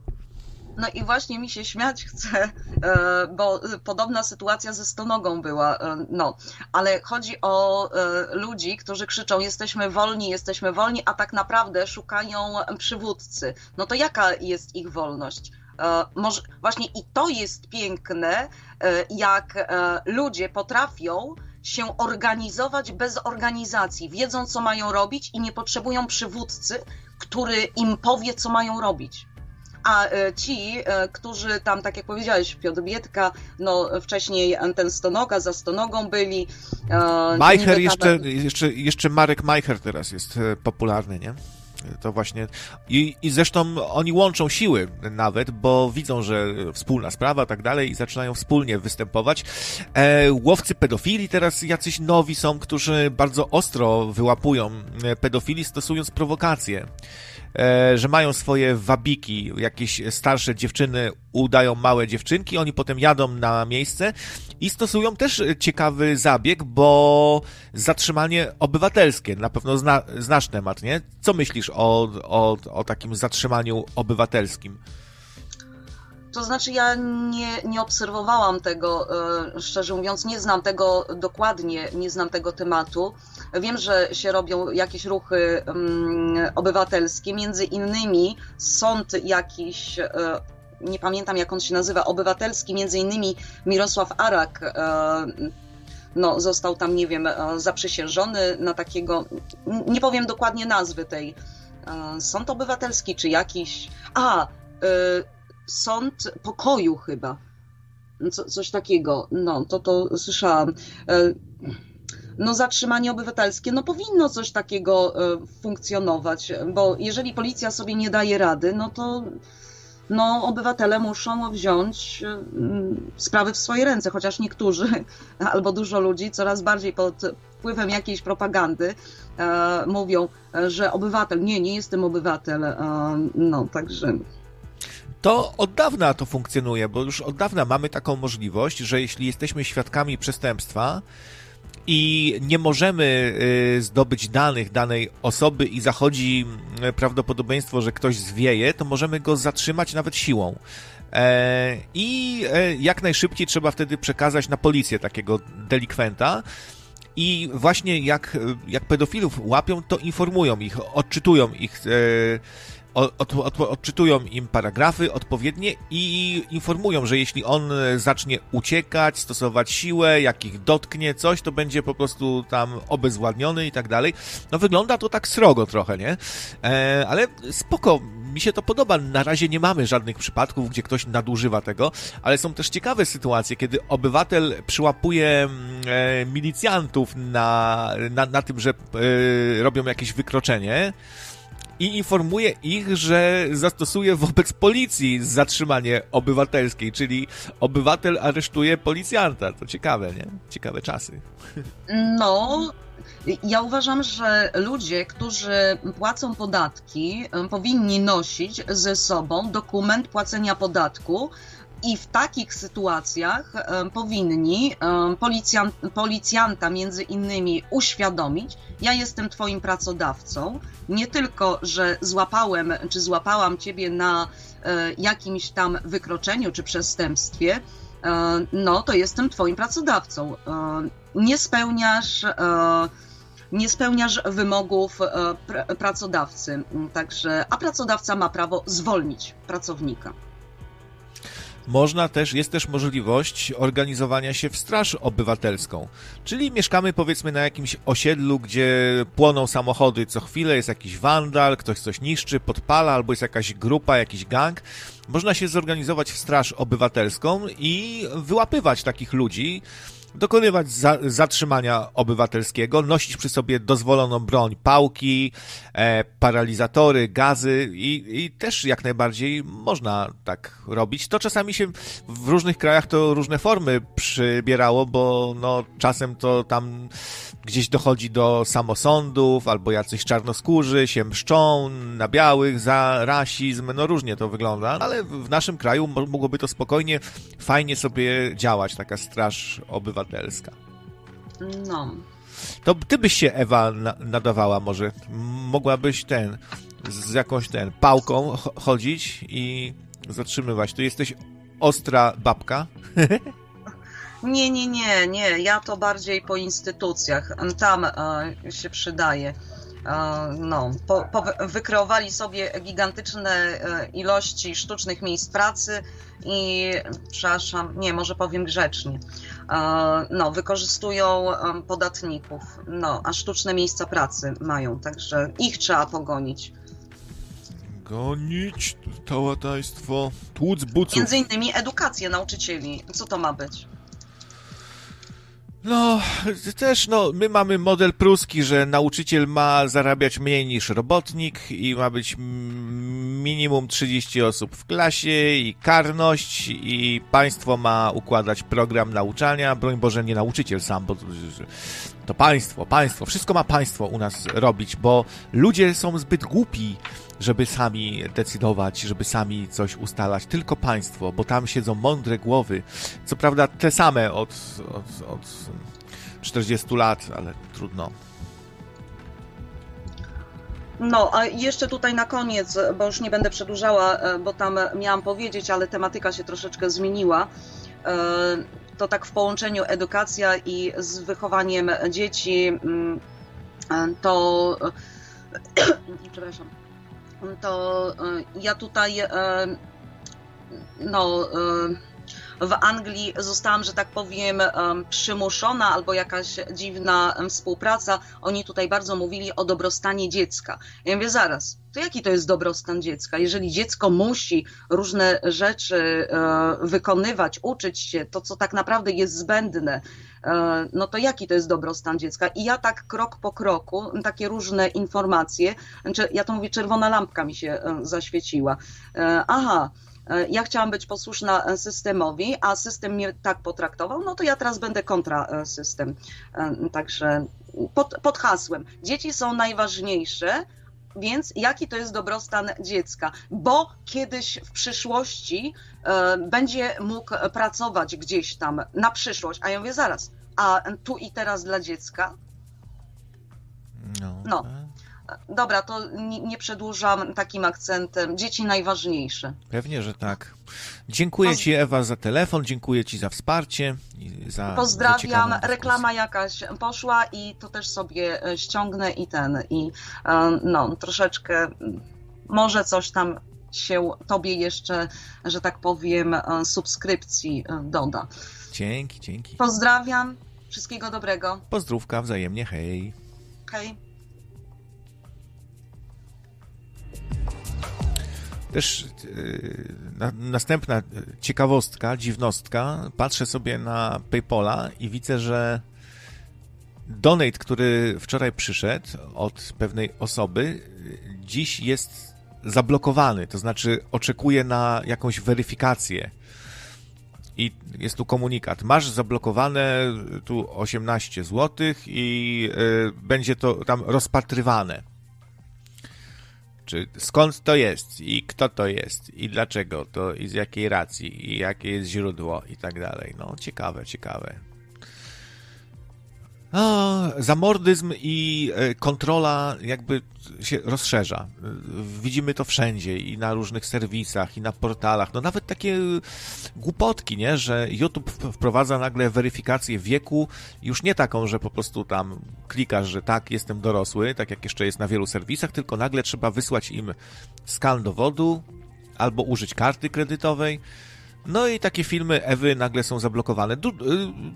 No i właśnie mi się śmiać chce, e, bo podobna sytuacja ze stonogą była, e, no, ale chodzi o e, ludzi, którzy krzyczą jesteśmy wolni, jesteśmy wolni, a tak naprawdę szukają przywódcy. No to jaka jest ich wolność? Może, właśnie i to jest piękne, jak ludzie potrafią się organizować bez organizacji, wiedzą co mają robić i nie potrzebują przywódcy, który im powie, co mają robić. A e, ci, e, którzy tam, tak jak powiedziałeś, Piotr Bietka, no wcześniej ten Stonoga, za Stonogą byli. E, Majcher jeszcze, jeszcze, jeszcze Marek Majcher teraz jest popularny, nie? To właśnie. I, I zresztą oni łączą siły nawet, bo widzą, że wspólna sprawa, tak dalej, i zaczynają wspólnie występować. E, łowcy pedofili teraz jacyś nowi są, którzy bardzo ostro wyłapują pedofili, stosując prowokacje. E, że mają swoje wabiki, jakieś starsze dziewczyny udają małe dziewczynki, oni potem jadą na miejsce i stosują też ciekawy zabieg, bo zatrzymanie obywatelskie, na pewno zna, znasz temat, nie? Co myślisz o, o, o takim zatrzymaniu obywatelskim? To znaczy, ja nie, nie obserwowałam tego, e, szczerze mówiąc, nie znam tego dokładnie, nie znam tego tematu. Wiem, że się robią jakieś ruchy um, obywatelskie, między innymi sąd jakiś, e, nie pamiętam jak on się nazywa, obywatelski, między innymi Mirosław Arak. E, no, został tam, nie wiem, zaprzysiężony na takiego, nie powiem dokładnie nazwy tej, sąd obywatelski czy jakiś, a, sąd pokoju chyba. Co, coś takiego. No, to to słyszałam. E, no, zatrzymanie obywatelskie, no powinno coś takiego e, funkcjonować, bo jeżeli policja sobie nie daje rady, no to no, obywatele muszą wziąć e, sprawy w swoje ręce, chociaż niektórzy albo dużo ludzi coraz bardziej pod wpływem jakiejś propagandy mówią, że obywatel, nie, nie jestem obywatel, no, także. To od dawna to funkcjonuje, bo już od dawna mamy taką możliwość, że jeśli jesteśmy świadkami przestępstwa i nie możemy y, zdobyć danych danej osoby i zachodzi y, prawdopodobieństwo, że ktoś zwieje, to możemy go zatrzymać nawet siłą. E, I e, jak najszybciej trzeba wtedy przekazać na policję takiego delikwenta. I właśnie jak, jak pedofilów łapią, to informują ich, odczytują ich e, od, od, odczytują im paragrafy odpowiednie i informują, że jeśli on zacznie uciekać, stosować siłę, jak ich dotknie coś, to będzie po prostu tam obezwładniony i tak dalej. No wygląda to tak srogo trochę, nie? E, ale spoko, mi się to podoba. Na razie nie mamy żadnych przypadków, gdzie ktoś nadużywa tego, ale są też ciekawe sytuacje, kiedy obywatel przyłapuje mm, e, milicjantów na, na, na tym, że e, robią jakieś wykroczenie i informuje ich, że zastosuje wobec policji zatrzymanie obywatelskie, czyli obywatel aresztuje policjanta. To ciekawe, nie? Ciekawe czasy. No, ja uważam, że ludzie, którzy płacą podatki, powinni nosić ze sobą dokument płacenia podatku, i w takich sytuacjach powinni policjant, policjanta między innymi uświadomić, ja jestem twoim pracodawcą, nie tylko, że złapałem czy złapałam ciebie na e, jakimś tam wykroczeniu czy przestępstwie, e, no to jestem twoim pracodawcą. E, nie spełniasz nie spełniasz wymogów pr pracodawcy, także, a pracodawca ma prawo zwolnić pracownika. Można też, jest też możliwość organizowania się w straż obywatelską. Czyli mieszkamy powiedzmy na jakimś osiedlu, gdzie płoną samochody co chwilę, jest jakiś wandal, ktoś coś niszczy, podpala, albo jest jakaś grupa, jakiś gang. Można się zorganizować w straż obywatelską i wyłapywać takich ludzi, dokonywać za, zatrzymania obywatelskiego, nosić przy sobie dozwoloną broń, pałki, e, paralizatory, gazy i, i też jak najbardziej można tak robić. To czasami się w różnych krajach to różne formy przybierało, bo no, czasem to tam gdzieś dochodzi do samosądów, albo jacyś czarnoskórzy się mszczą na białych za rasizm, no różnie to wygląda, ale w naszym kraju mogłoby to spokojnie, fajnie sobie działać, taka straż obywatelska. No. To ty byś się, Ewa, na nadawała może. Mogłabyś ten, z jakąś ten, pałką chodzić i zatrzymywać. Tu jesteś ostra babka. Nie, nie, nie, nie. Ja to bardziej po instytucjach. Tam e, się przydaje. E, no, po, po, wykreowali sobie gigantyczne e, ilości sztucznych miejsc pracy i, przepraszam, nie, może powiem grzecznie, e, no, wykorzystują e, podatników, no, a sztuczne miejsca pracy mają, także ich trzeba pogonić. Gonić, tałataństwo, tłuc buców. Między innymi edukację nauczycieli. Co to ma być? No, też no, my mamy model pruski, że nauczyciel ma zarabiać mniej niż robotnik i ma być minimum 30 osób w klasie i karność i państwo ma układać program nauczania, broń Boże nie nauczyciel sam, bo to państwo, państwo, wszystko ma państwo u nas robić, bo ludzie są zbyt głupi, żeby sami decydować, żeby sami coś ustalać. Tylko państwo, bo tam siedzą mądre głowy. Co prawda te same od, od, od 40 lat, ale trudno. No, a jeszcze tutaj na koniec, bo już nie będę przedłużała, e, bo tam miałam powiedzieć, ale tematyka się troszeczkę zmieniła. E, to tak w połączeniu edukacja i z wychowaniem dzieci, mm, e, to przepraszam, to ja tutaj no w Anglii zostałam, że tak powiem, przymuszona albo jakaś dziwna współpraca. Oni tutaj bardzo mówili o dobrostanie dziecka. Ja mówię, zaraz, to jaki to jest dobrostan dziecka? Jeżeli dziecko musi różne rzeczy e, wykonywać, uczyć się, to co tak naprawdę jest zbędne, e, no to jaki to jest dobrostan dziecka? I ja tak krok po kroku, takie różne informacje, znaczy ja to mówię, czerwona lampka mi się zaświeciła. Aha, E, ja chciałam być posłuszna e, systemowi, a system mnie tak potraktował, no to ja teraz będę kontra e, system. Także pod, pod hasłem. Dzieci są najważniejsze, więc jaki to jest dobrostan dziecka? Bo kiedyś w przyszłości będzie mógł pracować gdzieś tam na przyszłość, a ja mówię zaraz, a tu i teraz dla dziecka? No. no. Dobra, to nie, przedłużam takim akcentem. Dzieci najważniejsze. Pewnie, że tak. Dziękuję Poz... Ci, Ewa, za telefon, dziękuję Ci za wsparcie. Za, Pozdrawiam. Za Reklama jakaś poszła i to też sobie e, ściągnę i ten. I e, no, troszeczkę może coś tam się Tobie jeszcze, że tak powiem, e, subskrypcji doda. Dzięki, dzięki. Pozdrawiam. Wszystkiego dobrego. Pozdrówka wzajemnie, hej. Hej. Też yy, na, następna ciekawostka, dziwnostka. Patrzę sobie na PayPola i widzę, że donate, który wczoraj przyszedł od pewnej osoby, dziś jest zablokowany. To znaczy oczekuje na jakąś weryfikację. I jest tu komunikat. Masz zablokowane tu 18 zł i yy, będzie to tam rozpatrywane czy skąd to jest i kto to jest i dlaczego to i z jakiej racji i jakie jest źródło i tak dalej. No, ciekawe, ciekawe. O, zamordyzm i e, kontrola jakby się rozszerza. Widzimy to wszędzie i na różnych serwisach, i na portalach. No nawet takie głupotki, nie? Że YouTube wprowadza nagle weryfikację wieku, już nie taką, że po prostu tam klikasz, że tak, jestem dorosły, tak jak jeszcze jest na wielu serwisach, tylko nagle trzeba wysłać im skan dowodu albo użyć karty kredytowej no i takie filmy Ewy nagle są zablokowane. Do, y,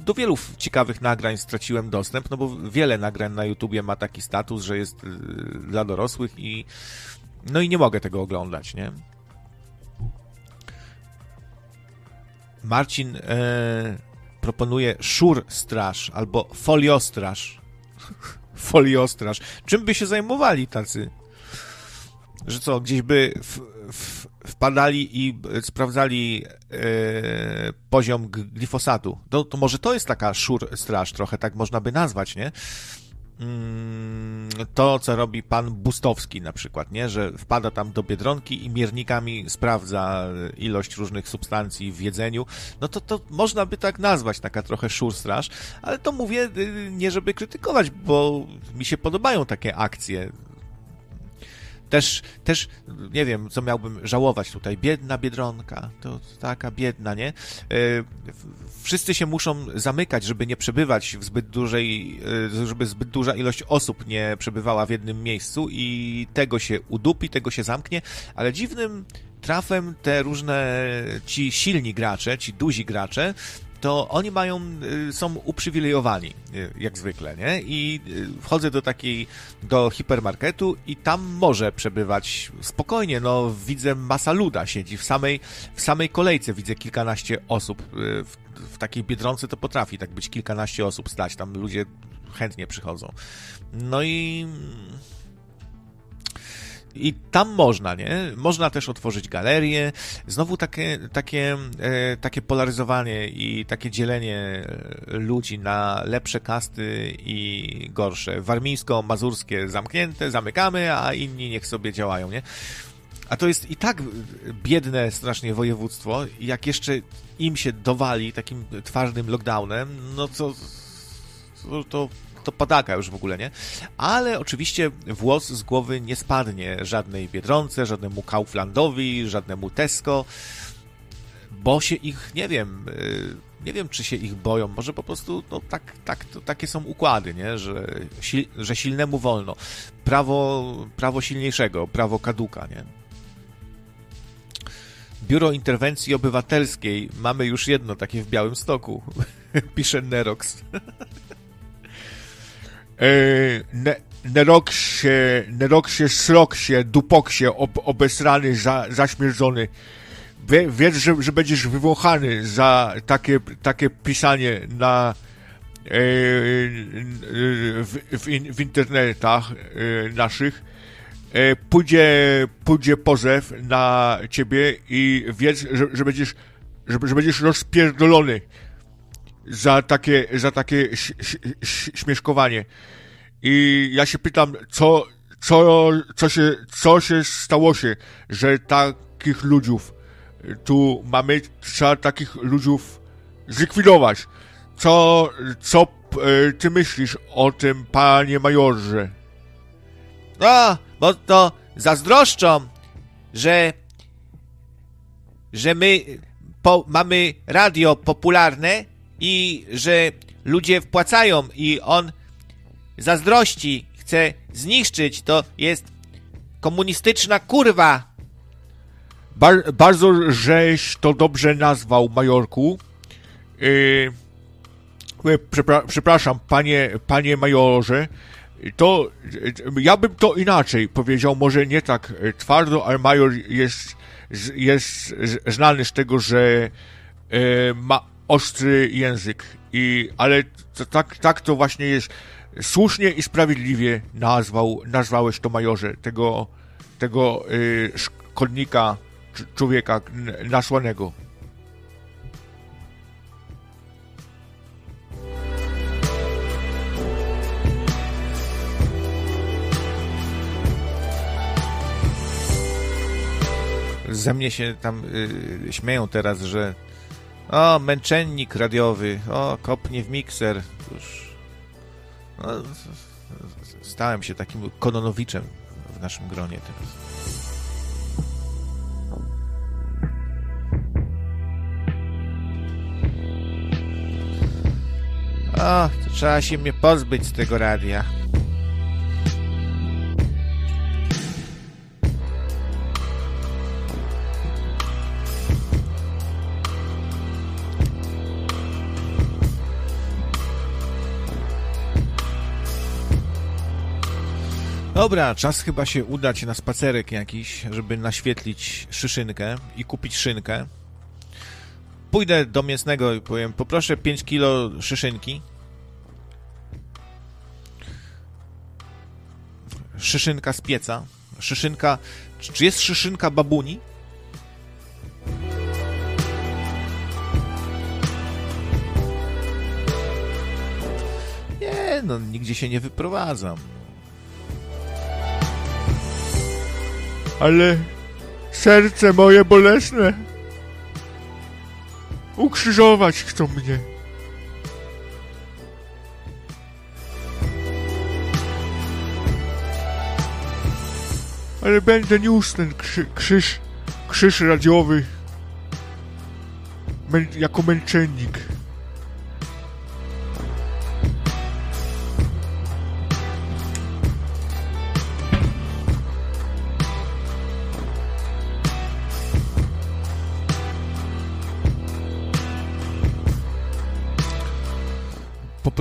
do, wielu ciekawych nagrań straciłem dostęp, no bo wiele nagrań na YouTubie ma taki status, że jest y, dla dorosłych i no i nie mogę tego oglądać, nie? Marcin e, proponuje szur straż albo foliostraż. foliostraż. Czym by się zajmowali tacy? Że co, gdzieś by w, wpadali i sprawdzali e, poziom glifosatu. To, to może to jest taka szur straż, trochę tak można by nazwać, nie? Mm, to, co robi pan Bustowski na przykład, nie? Że wpada tam do Biedronki i miernikami sprawdza ilość różnych substancji w jedzeniu, no to, to można by tak nazwać, taka trochę szur straż, ale to mówię y, nie żeby krytykować, bo mi się podobają takie akcje też, też nie wiem, co miałbym żałować tutaj. Biedna Biedronka, to taka biedna, nie? E, wszyscy się muszą zamykać, żeby nie przebywać w zbyt dużej, e, żeby zbyt duża ilość osób nie przebywała w jednym miejscu i tego się udupi, tego się zamknie, ale dziwnym trafem te różne ci silni gracze, ci duzi gracze to oni mają, y, są uprzywilejowani, y, jak zwykle, nie? I y, wchodzę do takiej, do hipermarketu i tam może przebywać spokojnie, no widzę masa luda siedzi w samej, w samej kolejce, widzę kilkanaście osób, w, w takiej Biedronce to potrafi tak być kilkanaście osób stać, tam ludzie chętnie przychodzą. No i i tam można, nie? Można też otworzyć galerię. Znowu takie, takie, e, takie polaryzowanie i takie dzielenie e, ludzi na lepsze kasty i gorsze. Warmińsko-mazurskie zamknięte, zamykamy, a inni niech sobie działają, nie? A to jest i tak biedne strasznie województwo, jak jeszcze im się dowali takim twardym lockdownem, no to, to, to to padaka już w ogóle, nie? Ale oczywiście włos z głowy nie spadnie żadnej Biedronce, żadnemu Kauflandowi, żadnemu Tesco, bo się ich, nie wiem, y, nie wiem, czy się ich boją, może po prostu, no tak, tak, to, takie są układy, nie? Że, że silnemu wolno. Prawo, prawo silniejszego, prawo kaduka, nie? Biuro Interwencji Obywatelskiej mamy już jedno takie w Białym Stoku, pisze Nerox. E, ne, Neroksie, Neroksie, Sroksie, Dupoksie, ob, obesrany, za, zaśmierdzony. Wie, wiedz, że, że będziesz wywąchany za takie, takie pisanie na e, w, w, w, internetach e, naszych. Pójdzie, pójdzie pozew na ciebie i wiedz, że, że będziesz że, że będziesz rozpierdolony za takie, za takie śmieszkowanie. I ja się pytam, co, co, co, się, co się stało się, że takich ludziów tu mamy, trzeba takich ludziów zlikwidować. Co, co e, ty myślisz o tym, panie majorze? No, bo to zazdroszczą, że że my po, mamy radio popularne i że ludzie wpłacają i on zazdrości chce zniszczyć, to jest komunistyczna kurwa. Bar bardzo żeś to dobrze nazwał, Majorku. Yy, przepra przepraszam, panie, panie majorze. To ja bym to inaczej powiedział, może nie tak twardo, ale major jest, jest znany z tego, że yy, ma ostry język. I, ale to, tak, tak to właśnie jest. Słusznie i sprawiedliwie nazwał, nazwałeś to majorze, tego, tego y, szkodnika, człowieka nasłanego. Ze mnie się tam y, śmieją teraz, że o, męczennik radiowy, o, kopnie w mikser. Już, no, stałem się takim kononowiczem w naszym gronie teraz. O, trzeba się mnie pozbyć z tego radia. Dobra, czas chyba się udać na spacerek jakiś, żeby naświetlić szyszynkę i kupić szynkę. Pójdę do mięsnego i powiem, poproszę 5 kilo szyszynki. Szyszynka z pieca. Szyszynka... Czy jest szyszynka babuni? Nie, no nigdzie się nie wyprowadzam. Ale serce moje bolesne. Ukrzyżować chcą mnie. Ale będę niósł ten krzy, krzyż, krzyż radiowy mę, jako męczennik.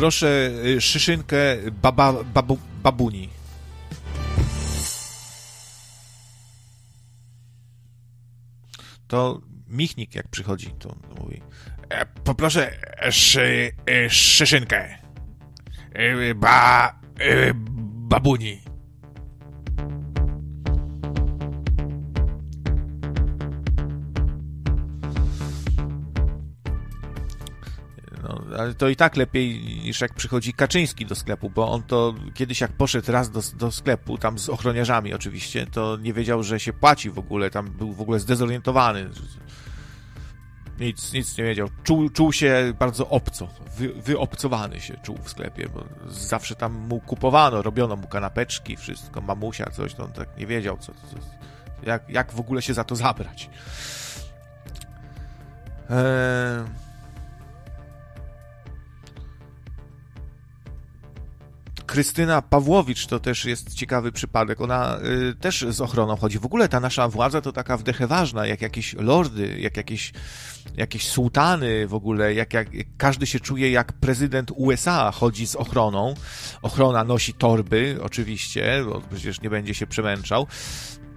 Poproszę y, szyszynkę baba, babu, babuni. To Michnik jak przychodzi, to mówi e, poproszę szy, e, szyszynkę e, ba, babuni. Ale to i tak lepiej niż jak przychodzi Kaczyński do sklepu, bo on to kiedyś jak poszedł raz do, do sklepu, tam z ochroniarzami oczywiście, to nie wiedział, że się płaci w ogóle, tam był w ogóle zdezorientowany. Nic, nic nie wiedział. Czuł, czuł się bardzo obco, wy, wyobcowany się czuł w sklepie, bo zawsze tam mu kupowano, robiono mu kanapeczki, wszystko, mamusia, coś, to on tak nie wiedział, co, co jak, jak w ogóle się za to zabrać. Eee... Krystyna Pawłowicz to też jest ciekawy przypadek. Ona y, też z ochroną chodzi. W ogóle ta nasza władza to taka wdechę ważna, jak jakieś lordy, jak jakieś, jakieś sułtany w ogóle, jak, jak każdy się czuje jak prezydent USA chodzi z ochroną. Ochrona nosi torby, oczywiście, bo przecież nie będzie się przemęczał.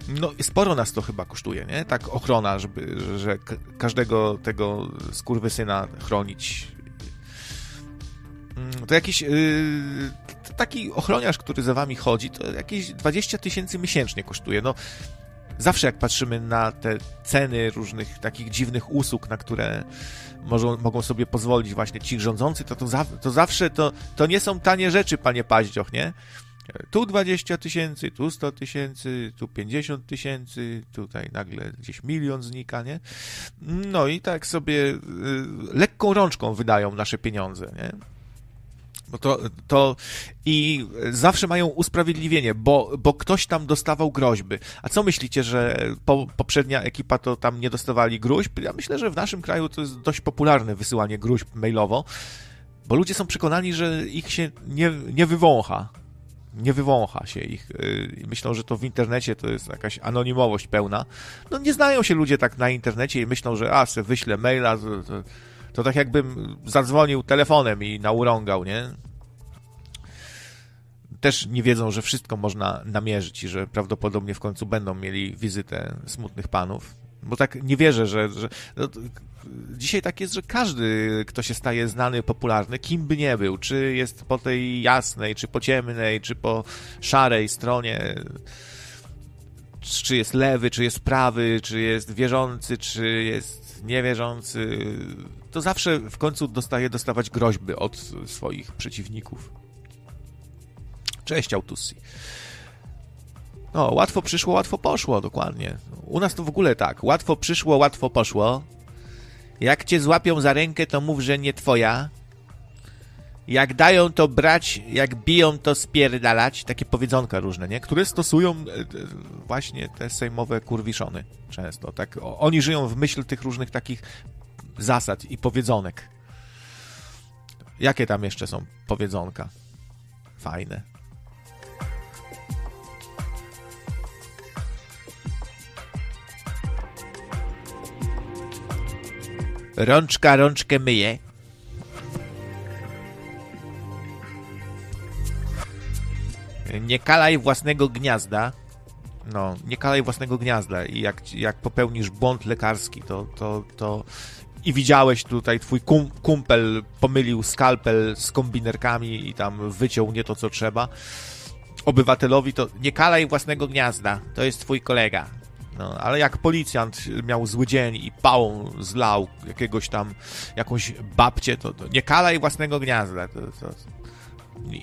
No, sporo nas to chyba kosztuje, nie? Tak ochrona, żeby, że każdego tego skurwysyna chronić. Mm, to jakiś yy, taki ochroniarz, który za wami chodzi, to jakieś 20 tysięcy miesięcznie kosztuje. No, zawsze jak patrzymy na te ceny różnych takich dziwnych usług, na które mogą, sobie pozwolić właśnie ci rządzący, to, to, za, to zawsze to, to nie są tanie rzeczy, panie Paździoch, nie? Tu 20 tysięcy, tu 100 tysięcy, tu 50 tysięcy, tutaj nagle gdzieś milion znika, nie? No i tak sobie y, lekką rączką wydają nasze pieniądze, nie? Bo to, to i zawsze mają usprawiedliwienie, bo, bo ktoś tam dostawał groźby. A co myślicie, że po, poprzednia ekipa to tam nie dostawali gruźb? Ja myślę, że w naszym kraju to jest dość popularne wysyłanie gruźb mailowo, bo ludzie są przekonani, że ich się nie, nie wywącha nie wywącha się ich. Y, myślą, że to w internecie to jest jakaś anonimowość pełna. No nie znają się ludzie tak na internecie i myślą, że a, se wyślę maila, to, to, to tak jakbym zadzwonił telefonem i naurągał, nie? Też nie wiedzą, że wszystko można namierzyć i że prawdopodobnie w końcu będą mieli wizytę smutnych panów. Bo tak nie wierzę, że. że no, dzisiaj tak jest, że każdy, kto się staje znany, popularny, kim by nie był, czy jest po tej jasnej, czy po ciemnej, czy po szarej stronie, czy jest lewy, czy jest prawy, czy jest wierzący, czy jest niewierzący, to zawsze w końcu dostaje dostawać groźby od swoich przeciwników. Cześć, Autussi. No, łatwo przyszło, łatwo poszło, dokładnie. U nas to w ogóle tak. Łatwo przyszło, łatwo poszło. Jak cię złapią za rękę, to mów, że nie twoja. Jak dają to brać, jak biją to spierdalać. Takie powiedzonka różne, nie? Które stosują e, właśnie te sejmowe kurwiszony często. Tak? Oni żyją w myśl tych różnych takich zasad i powiedzonek. Jakie tam jeszcze są powiedzonka? Fajne. Rączka rączkę myje. Nie kalaj własnego gniazda. No, nie kalaj własnego gniazda i jak, jak popełnisz błąd lekarski, to, to, to i widziałeś tutaj twój kum, kumpel pomylił skalpel z kombinerkami i tam wyciął nie to, co trzeba. Obywatelowi to nie kalaj własnego gniazda, to jest twój kolega. No, ale jak policjant miał zły dzień i pałą zlał jakiegoś tam, jakąś babcię, to, to nie kalaj własnego gniazda. To, to,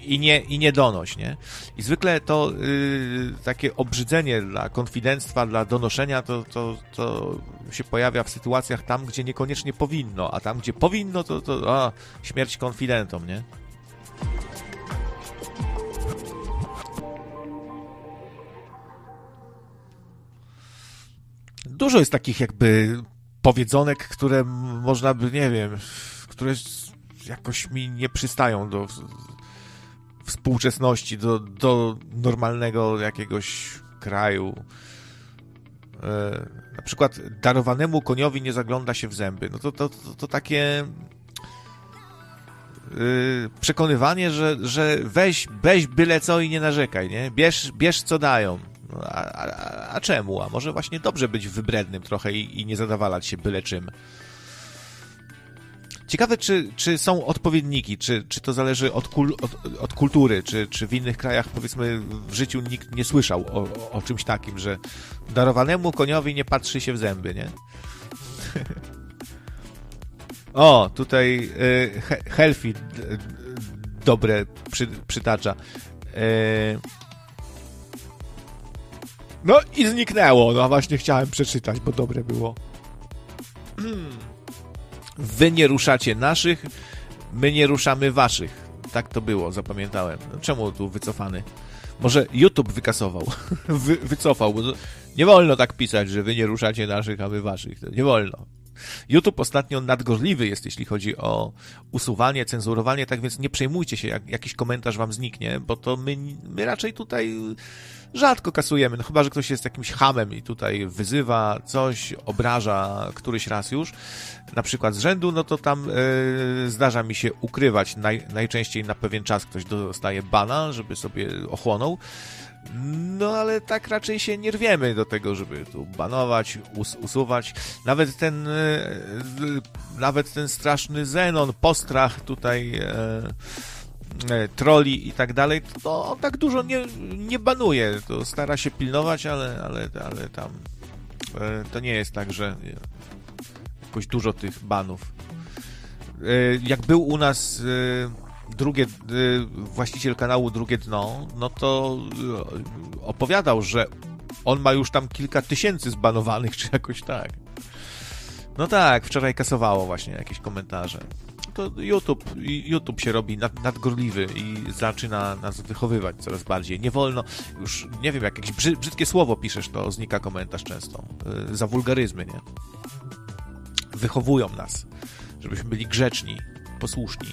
i nie, i nie donoś, nie? I zwykle to yy, takie obrzydzenie dla konfidenctwa, dla donoszenia, to, to, to się pojawia w sytuacjach tam, gdzie niekoniecznie powinno, a tam, gdzie powinno, to, to a, śmierć konfidentom, nie? dużo jest takich jakby powiedzonek, które można by, nie wiem, które jakoś mi nie przystają do współczesności, do, do normalnego jakiegoś kraju. E, na przykład darowanemu koniowi nie zagląda się w zęby. No to, to, to, to takie e, przekonywanie, że, że weź, weź byle co i nie narzekaj, nie? Bierz, bierz co dają. No, a, a, a, czemu? A może właśnie dobrze być wybrednym trochę i, i nie zadawalać się byle czym. Ciekawe, czy, czy są odpowiedniki, czy, czy to zależy od, kul, od, od, kultury, czy, czy w innych krajach, powiedzmy, w życiu nikt nie słyszał o, o czymś takim, że darowanemu koniowi nie patrzy się w zęby, nie? O, tutaj y, Healthy dobre przy, przytacza. Y, no i zniknęło. No właśnie chciałem przeczytać, bo dobre było. Wy nie ruszacie naszych, my nie ruszamy waszych. Tak to było, zapamiętałem. No, czemu tu wycofany? Może YouTube wykasował, wy, wycofał, bo nie wolno tak pisać, że wy nie ruszacie naszych, a my waszych. Nie wolno. YouTube ostatnio nadgorliwy jest, jeśli chodzi o usuwanie, cenzurowanie, tak więc nie przejmujcie się, jak jakiś komentarz wam zniknie, bo to my, my raczej tutaj rzadko kasujemy, no chyba, że ktoś jest jakimś hamem i tutaj wyzywa coś, obraża któryś raz już, na przykład z rzędu, no to tam yy, zdarza mi się ukrywać. Naj, najczęściej na pewien czas ktoś dostaje bana, żeby sobie ochłonął. No ale tak raczej się nie rwiemy do tego, żeby tu banować, us usuwać. Nawet ten, yy, nawet ten straszny Zenon, postrach tutaj. Yy, troli i tak dalej, to on tak dużo nie, nie banuje. To stara się pilnować, ale, ale, ale tam to nie jest tak, że jakoś dużo tych banów. E, jak był u nas e, drugie, e, właściciel kanału Drugie Dno, no to opowiadał, że on ma już tam kilka tysięcy zbanowanych, czy jakoś tak. No tak, wczoraj kasowało właśnie jakieś komentarze. To YouTube, YouTube się robi nad, nadgorliwy i zaczyna nas wychowywać coraz bardziej. Nie wolno, już nie wiem, jakieś brzydkie słowo piszesz, to znika komentarz często. Za wulgaryzmy, nie? wychowują nas, żebyśmy byli grzeczni, posłuszni.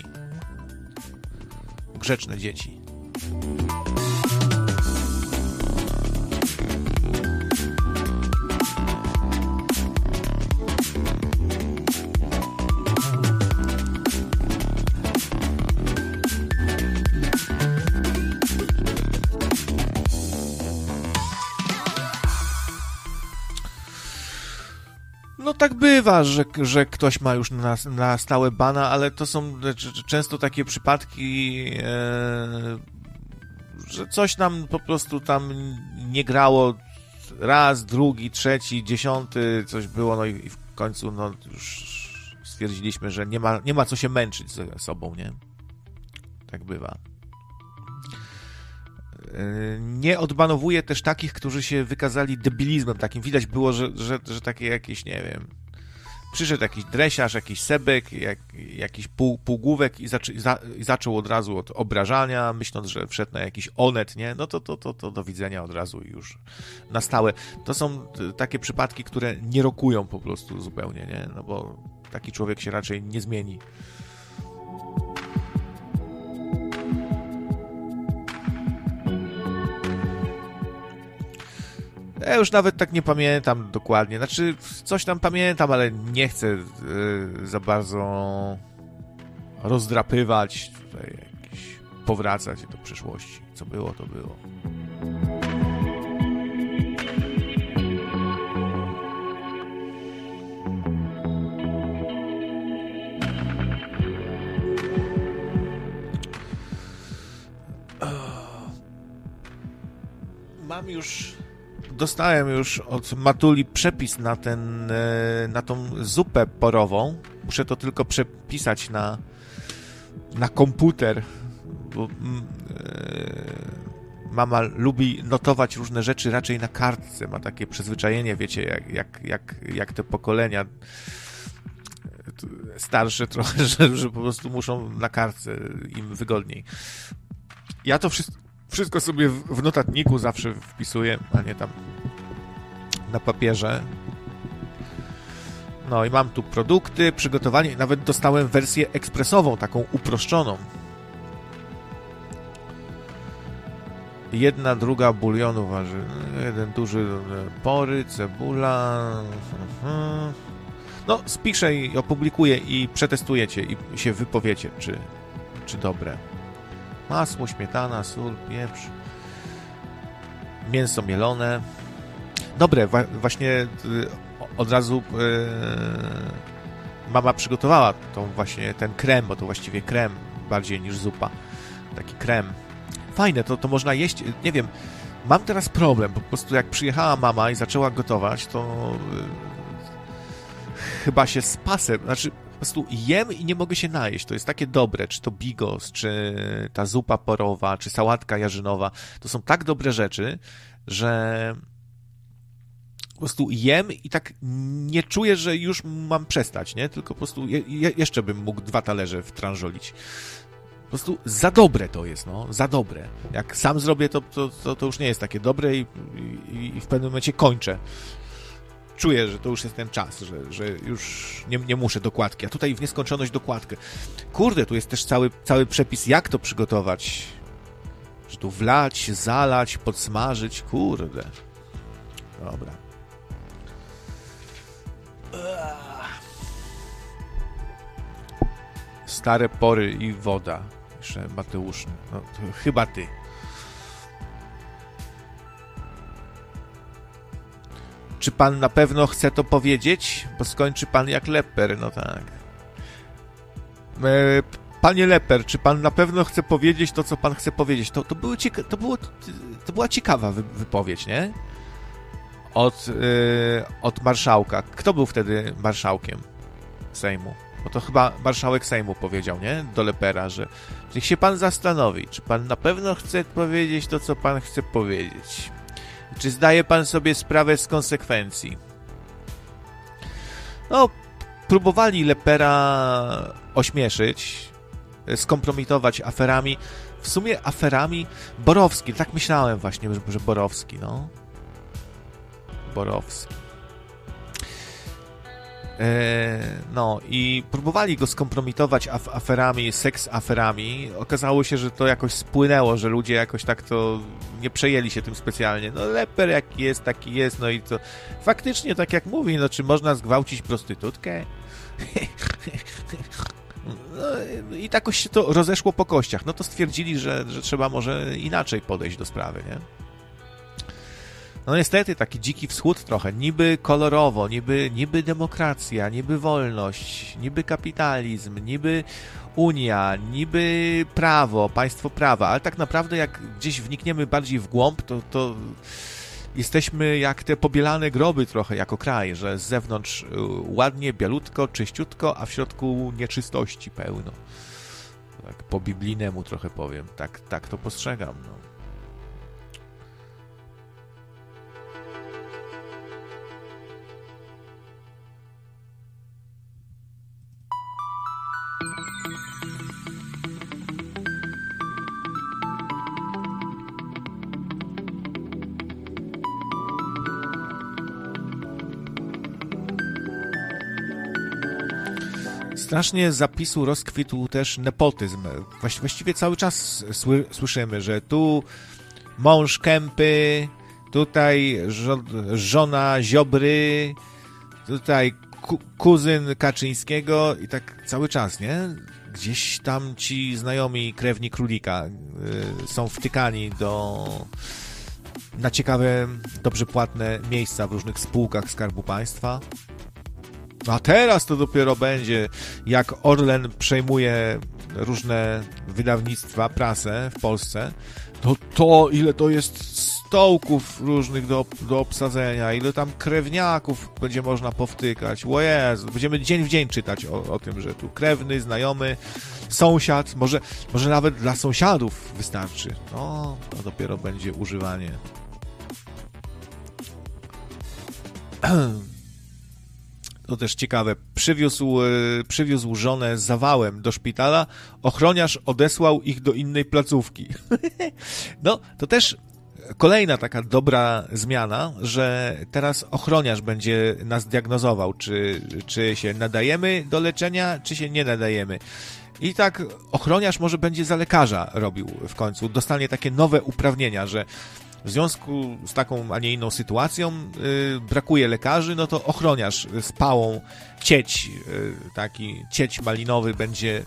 Grzeczne dzieci. Tak bywa, że, że ktoś ma już na, na stałe bana, ale to są często takie przypadki, e, że coś nam po prostu tam nie grało raz, drugi, trzeci, dziesiąty, coś było, no i, w końcu no już stwierdziliśmy, że nie ma, nie ma co się męczyć ze sobą, nie? Tak bywa. Nie odbanowuje też takich, którzy się wykazali debilizmem takim. Widać było, że, że, że takie jakieś, nie wiem, przyszedł jakiś dresiarz, jakiś sebek, jak, jakiś pół, półgłówek i, zaczy, za, zaczął od razu od obrażania, myśląc, że wszedł na jakiś onet, nie? No to, to, to, to do widzenia od razu już na stałe. To są takie przypadki, które nie rokują po prostu zupełnie, nie? No bo taki człowiek się raczej nie zmieni. Ja już nawet tak nie pamiętam dokładnie. Znaczy, coś tam pamiętam, ale nie chcę yy, za bardzo rozdrapywać, tutaj jakiś, powracać do przyszłości. Co było, to było. Mam już dostałem już od Matuli przepis na ten, e, na tą zupę porową. Muszę to tylko przepisać na, na komputer, bo mm, e, mama lubi notować różne rzeczy raczej na kartce. Ma takie przyzwyczajenie, wiecie, jak, jak, jak, jak te pokolenia starsze trochę, że, że po prostu muszą na kartce im wygodniej. Ja to wszystko wszystko sobie w notatniku zawsze wpisuję, a nie tam na papierze. No i mam tu produkty, przygotowanie, nawet dostałem wersję ekspresową, taką uproszczoną. Jedna druga bulionu waży. Jeden duży pory, cebula. Mhm. No, spiszę i opublikuję i przetestujecie i się wypowiecie, czy, czy dobre. Masło, śmietana, sól, pieprz, mięso mielone. Dobre, właśnie y, od razu yy, mama przygotowała tą właśnie ten krem, bo to właściwie krem bardziej niż zupa. Taki krem. Fajne, to, to można jeść, nie wiem, mam teraz problem, po prostu jak przyjechała mama i zaczęła gotować, to yy, chyba się z pasem, znaczy prostu jem i nie mogę się najeść. To jest takie dobre, czy to bigos, czy ta zupa porowa, czy sałatka jarzynowa. To są tak dobre rzeczy, że po prostu jem i tak nie czuję, że już mam przestać, nie? Tylko po prostu je, je, jeszcze bym mógł dwa talerze wtrążolić. Po prostu za dobre to jest, no, za dobre. Jak sam zrobię, to, to, to, to już nie jest takie dobre i, i, i w pewnym momencie kończę czuję, że to już jest ten czas, że, że już nie, nie muszę dokładki. A tutaj w nieskończoność dokładkę. Kurde, tu jest też cały, cały przepis, jak to przygotować. Że tu wlać, zalać, podsmażyć. Kurde. Dobra. Stare pory i woda. Jeszcze Mateusz. No, chyba ty. Czy pan na pewno chce to powiedzieć? Bo skończy pan jak leper, no tak. E, panie leper, czy pan na pewno chce powiedzieć to, co pan chce powiedzieć? To, to, były cieka- to, było, to była ciekawa wy- wypowiedź, nie? Od, yy, od marszałka. Kto był wtedy marszałkiem Sejmu? Bo to chyba marszałek Sejmu powiedział, nie? Do lepera, że niech się pan zastanowi, czy pan na pewno chce powiedzieć to, co pan chce powiedzieć. Czy zdaje pan sobie sprawę z konsekwencji? No, próbowali Lepera ośmieszyć, skompromitować aferami. W sumie aferami Borowski, tak myślałem właśnie, że Borowski, no. Borowski. E, no i próbowali go skompromitować af aferami, seks aferami. Okazało się, że to jakoś spłynęło, że ludzie jakoś tak to nie przejęli się tym specjalnie. No leper jaki jest, taki jest, no i to faktycznie tak jak mówi, no czy można zgwałcić prostytutkę? No, I takoś się to rozeszło po kościach. No to stwierdzili, że, że trzeba może inaczej podejść do sprawy, nie? No niestety, taki dziki wschód trochę, niby kolorowo, niby, niby demokracja, niby wolność, niby kapitalizm, niby Unia, niby prawo, państwo prawa, ale tak naprawdę jak gdzieś wnikniemy bardziej w głąb, to, to jesteśmy jak te pobielane groby trochę jako kraj, że z zewnątrz y, ładnie, bialutko, czyściutko, a w środku nieczystości pełno. Tak po biblijnemu trochę powiem, tak, tak to postrzegam. No. Strasznie zapisu rozkwitł też nepotyzm. Właściwie cały czas sły, słyszymy, że tu mąż Kępy, tutaj żo żona Ziobry, tutaj ku kuzyn Kaczyńskiego i tak cały czas, nie? Gdzieś tam ci znajomi krewni królika y, są wtykani do na ciekawe, dobrze płatne miejsca w różnych spółkach Skarbu Państwa. A teraz to dopiero będzie, jak Orlen przejmuje różne wydawnictwa, prasę w Polsce, to to, ile to jest stołków różnych do, do obsadzenia, ile tam krewniaków będzie można powtykać. O Jezu, będziemy dzień w dzień czytać o, o tym, że tu krewny, znajomy, sąsiad, może, może nawet dla sąsiadów wystarczy. No, to dopiero będzie używanie. to też ciekawe, przywiózł, e, przywiózł żonę z zawałem do szpitala, ochroniarz odesłał ich do innej placówki. no, to też kolejna taka dobra zmiana, że teraz ochroniarz będzie nas diagnozował, czy, czy się nadajemy do leczenia, czy się nie nadajemy. I tak ochroniarz może będzie za lekarza robił w końcu, dostanie takie nowe uprawnienia, że w związku z taką, a nie inną sytuacją yy, brakuje lekarzy, no to ochroniarz z pałą cieć, yy, taki cieć malinowy będzie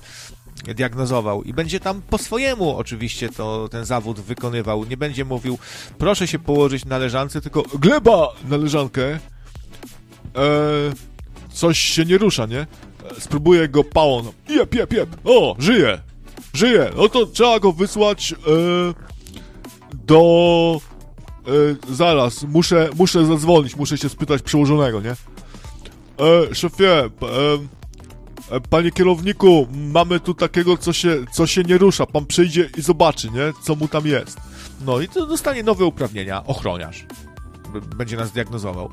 diagnozował i będzie tam po swojemu oczywiście to ten zawód wykonywał. Nie będzie mówił, proszę się położyć na leżance, tylko gleba na leżankę. Eee, coś się nie rusza, nie? Spróbuję go pałą. Jep, jep, jep. O, żyje. Żyje. No to trzeba go wysłać eee, do... E, zaraz, muszę, muszę zadzwonić, muszę się spytać przełożonego, nie? E, szefie, e, E, panie kierowniku, mamy tu takiego, co się, co się nie rusza. Pan przyjdzie i zobaczy, nie? Co mu tam jest. No i to dostanie nowe uprawnienia, ochroniarz. Będzie nas diagnozował.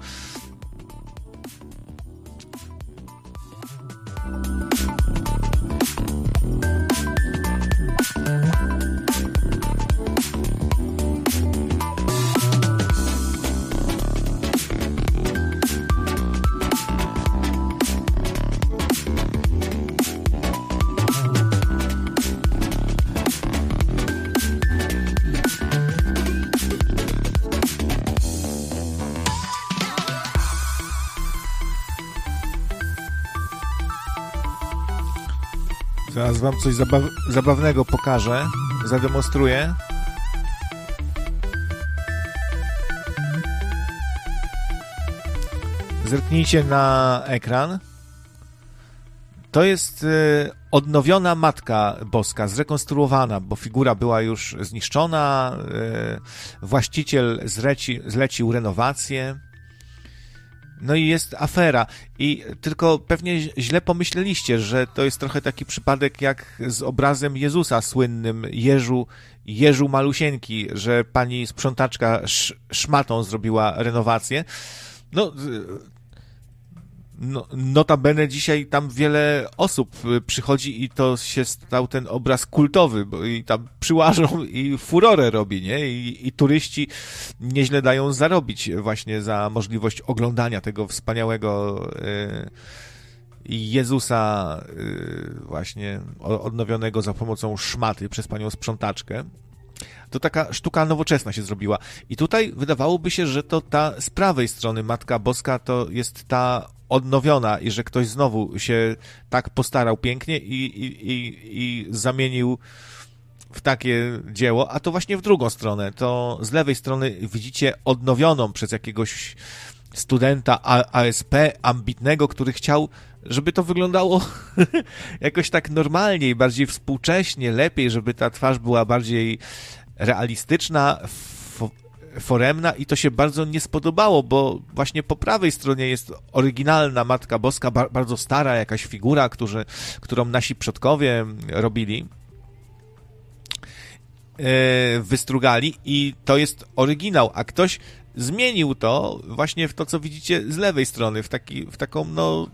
Zaraz wam coś zabaw zabawnego pokażę, zademonstruję. Zerknijcie na ekran. To jest y, odnowiona Matka Boska, zrekonstruowana, bo figura była już zniszczona. Y, właściciel zleci, zlecił renowację. No i jest afera. I tylko pewnie źle pomyśleliście, że to jest trochę taki przypadek jak z obrazem Jezusa słynnym Jeżu, Jeżu Malusieńki, że pani sprzątaczka sz, szmatą zrobiła renowację. No, no, notabene dzisiaj tam wiele osób y, przychodzi i to się stał ten obraz kultowy, bo i tam przyłażą i furorę robi, nie? I, i turyści nieźle dają zarobić właśnie za możliwość oglądania tego wspaniałego y, Jezusa y, właśnie odnowionego za pomocą szmaty przez panią sprzątaczkę to taka sztuka nowoczesna się zrobiła. I tutaj wydawałoby się, że to ta z prawej strony Matka Boska to jest ta odnowiona i że ktoś znowu się tak postarał pięknie i, i, i, i zamienił w takie dzieło, a to właśnie w drugą stronę. To z lewej strony widzicie odnowioną przez jakiegoś studenta ASP ambitnego, który chciał, żeby to wyglądało jakoś tak normalniej, bardziej współcześnie, lepiej, żeby ta twarz była bardziej realistyczna, foremna i to się bardzo nie spodobało, bo właśnie po prawej stronie jest oryginalna Matka Boska, bardzo stara jakaś figura, którzy, którą nasi przodkowie robili e, wystrugali i to jest oryginał, a ktoś zmienił to właśnie w to, co widzicie z lewej strony, w, taki, w taką, no,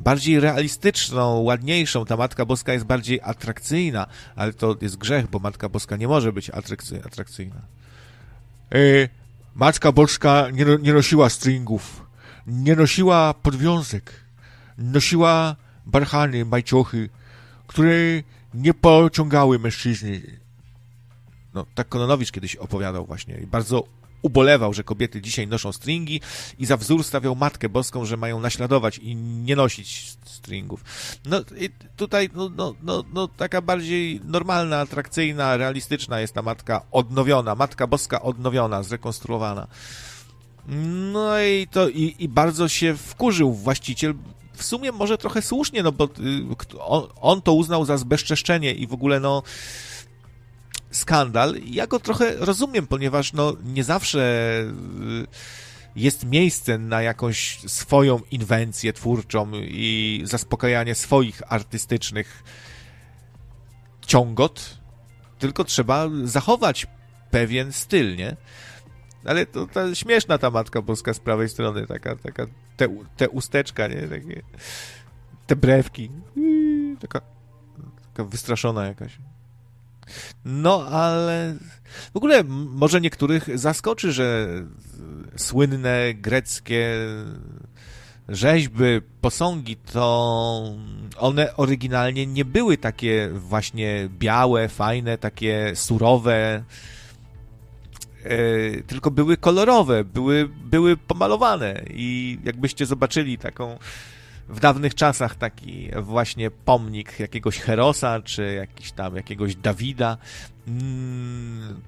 bardziej realistyczną, ładniejszą. Ta Matka Boska jest bardziej atrakcyjna, ale to jest grzech, bo Matka Boska nie może być atrakcyjna. E, Matka Boska nie, nie nosiła stringów, nie nosiła podwiązek, nosiła barchany, majciochy, które nie pociągały mężczyzny. No, tak Kononowicz kiedyś opowiadał właśnie. Bardzo ubolewał, że kobiety dzisiaj noszą stringi i za wzór stawiał Matkę Boską, że mają naśladować i nie nosić stringów. No i tutaj no, no, no, no, taka bardziej normalna, atrakcyjna, realistyczna jest ta Matka odnowiona, Matka Boska odnowiona, zrekonstruowana. No i to i, i bardzo się wkurzył właściciel, w sumie może trochę słusznie, no bo y, on, on to uznał za zbezczeszczenie i w ogóle no skandal. Ja go trochę rozumiem, ponieważ no, nie zawsze y, jest miejsce na jakąś swoją inwencję twórczą i zaspokajanie swoich artystycznych ciągot, tylko trzeba zachować pewien styl, nie? Ale to śmieszna ta Matka Boska z prawej strony, taka, taka te, te usteczka, nie? Takie, te brewki. Taka, taka wystraszona jakaś. No, ale w ogóle może niektórych zaskoczy, że słynne greckie rzeźby, posągi, to one oryginalnie nie były takie właśnie białe, fajne, takie surowe, e, tylko były kolorowe, były, były pomalowane i jakbyście zobaczyli taką w dawnych czasach taki właśnie pomnik jakiegoś Herosa, czy jakiś tam jakiegoś Dawida, mm,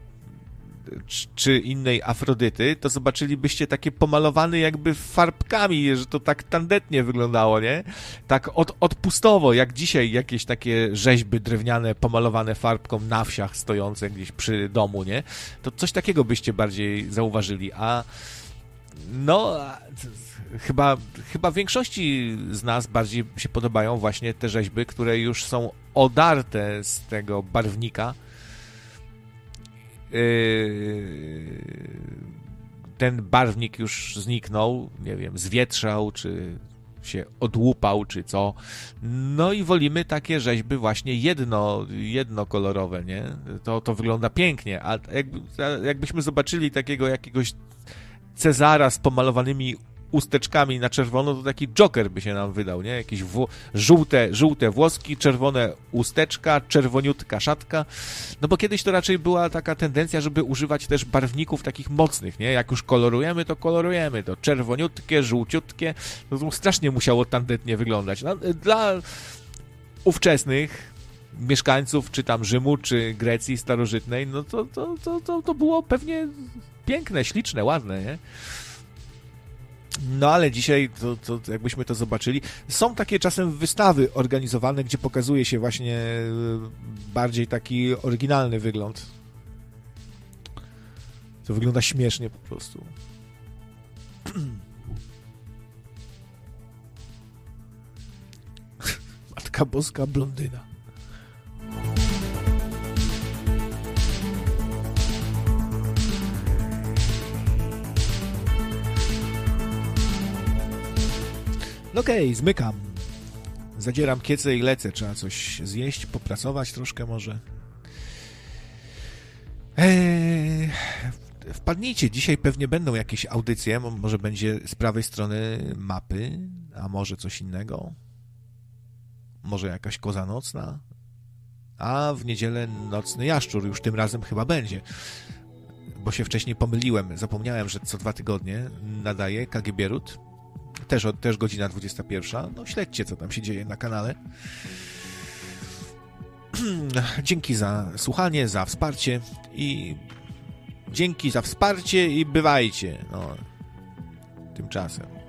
czy innej Afrodyty, to zobaczylibyście takie pomalowane jakby farbkami, że to tak tandetnie wyglądało, nie? Tak od, odpustowo, jak dzisiaj jakieś takie rzeźby drewniane pomalowane farbką na wsiach stojące gdzieś przy domu, nie? To coś takiego byście bardziej zauważyli, a no, chyba, chyba większości z nas bardziej się podobają właśnie te rzeźby, które już są odarte z tego barwnika. Yy, ten barwnik już zniknął, nie wiem, zwietrzał, czy się odłupał, czy co. No i wolimy takie rzeźby właśnie jedno, jednokolorowe, nie? To, to wygląda pięknie, a jakby, jakbyśmy zobaczyli takiego jakiegoś Cezara z pomalowanymi usteczkami na czerwono, to taki Joker by się nam wydał, nie? Jakieś żółte, żółte włoski, czerwone usteczka, czerwoniutka szatka. No bo kiedyś to raczej była taka tendencja, żeby używać też barwników takich mocnych, nie? Jak już kolorujemy, to kolorujemy to czerwoniutkie, żółciutkie. No to strasznie musiało tandetnie wyglądać. No, dla ówczesnych mieszkańców, czy tam Rzymu, czy Grecji starożytnej, no to, to, to, to, to było pewnie piękne, śliczne, ładne, nie? No ale dzisiaj, to, to, jakbyśmy to zobaczyli, są takie czasem wystawy organizowane, gdzie pokazuje się właśnie e, bardziej taki oryginalny wygląd. To wygląda śmiesznie po prostu. Matka Boska blondyna. No okej, okay, zmykam. Zadzieram kiece i lecę. Trzeba coś zjeść, popracować troszkę może. Eee, wpadnijcie, dzisiaj pewnie będą jakieś audycje, może będzie z prawej strony mapy, a może coś innego. Może jakaś koza nocna. A w niedzielę nocny jaszczur już tym razem chyba będzie. Bo się wcześniej pomyliłem. Zapomniałem, że co dwa tygodnie nadaje KG Rut też, też godzina 21. No śledźcie, co tam się dzieje na kanale. Dzięki za słuchanie, za wsparcie i dzięki za wsparcie i bywajcie. No, tymczasem.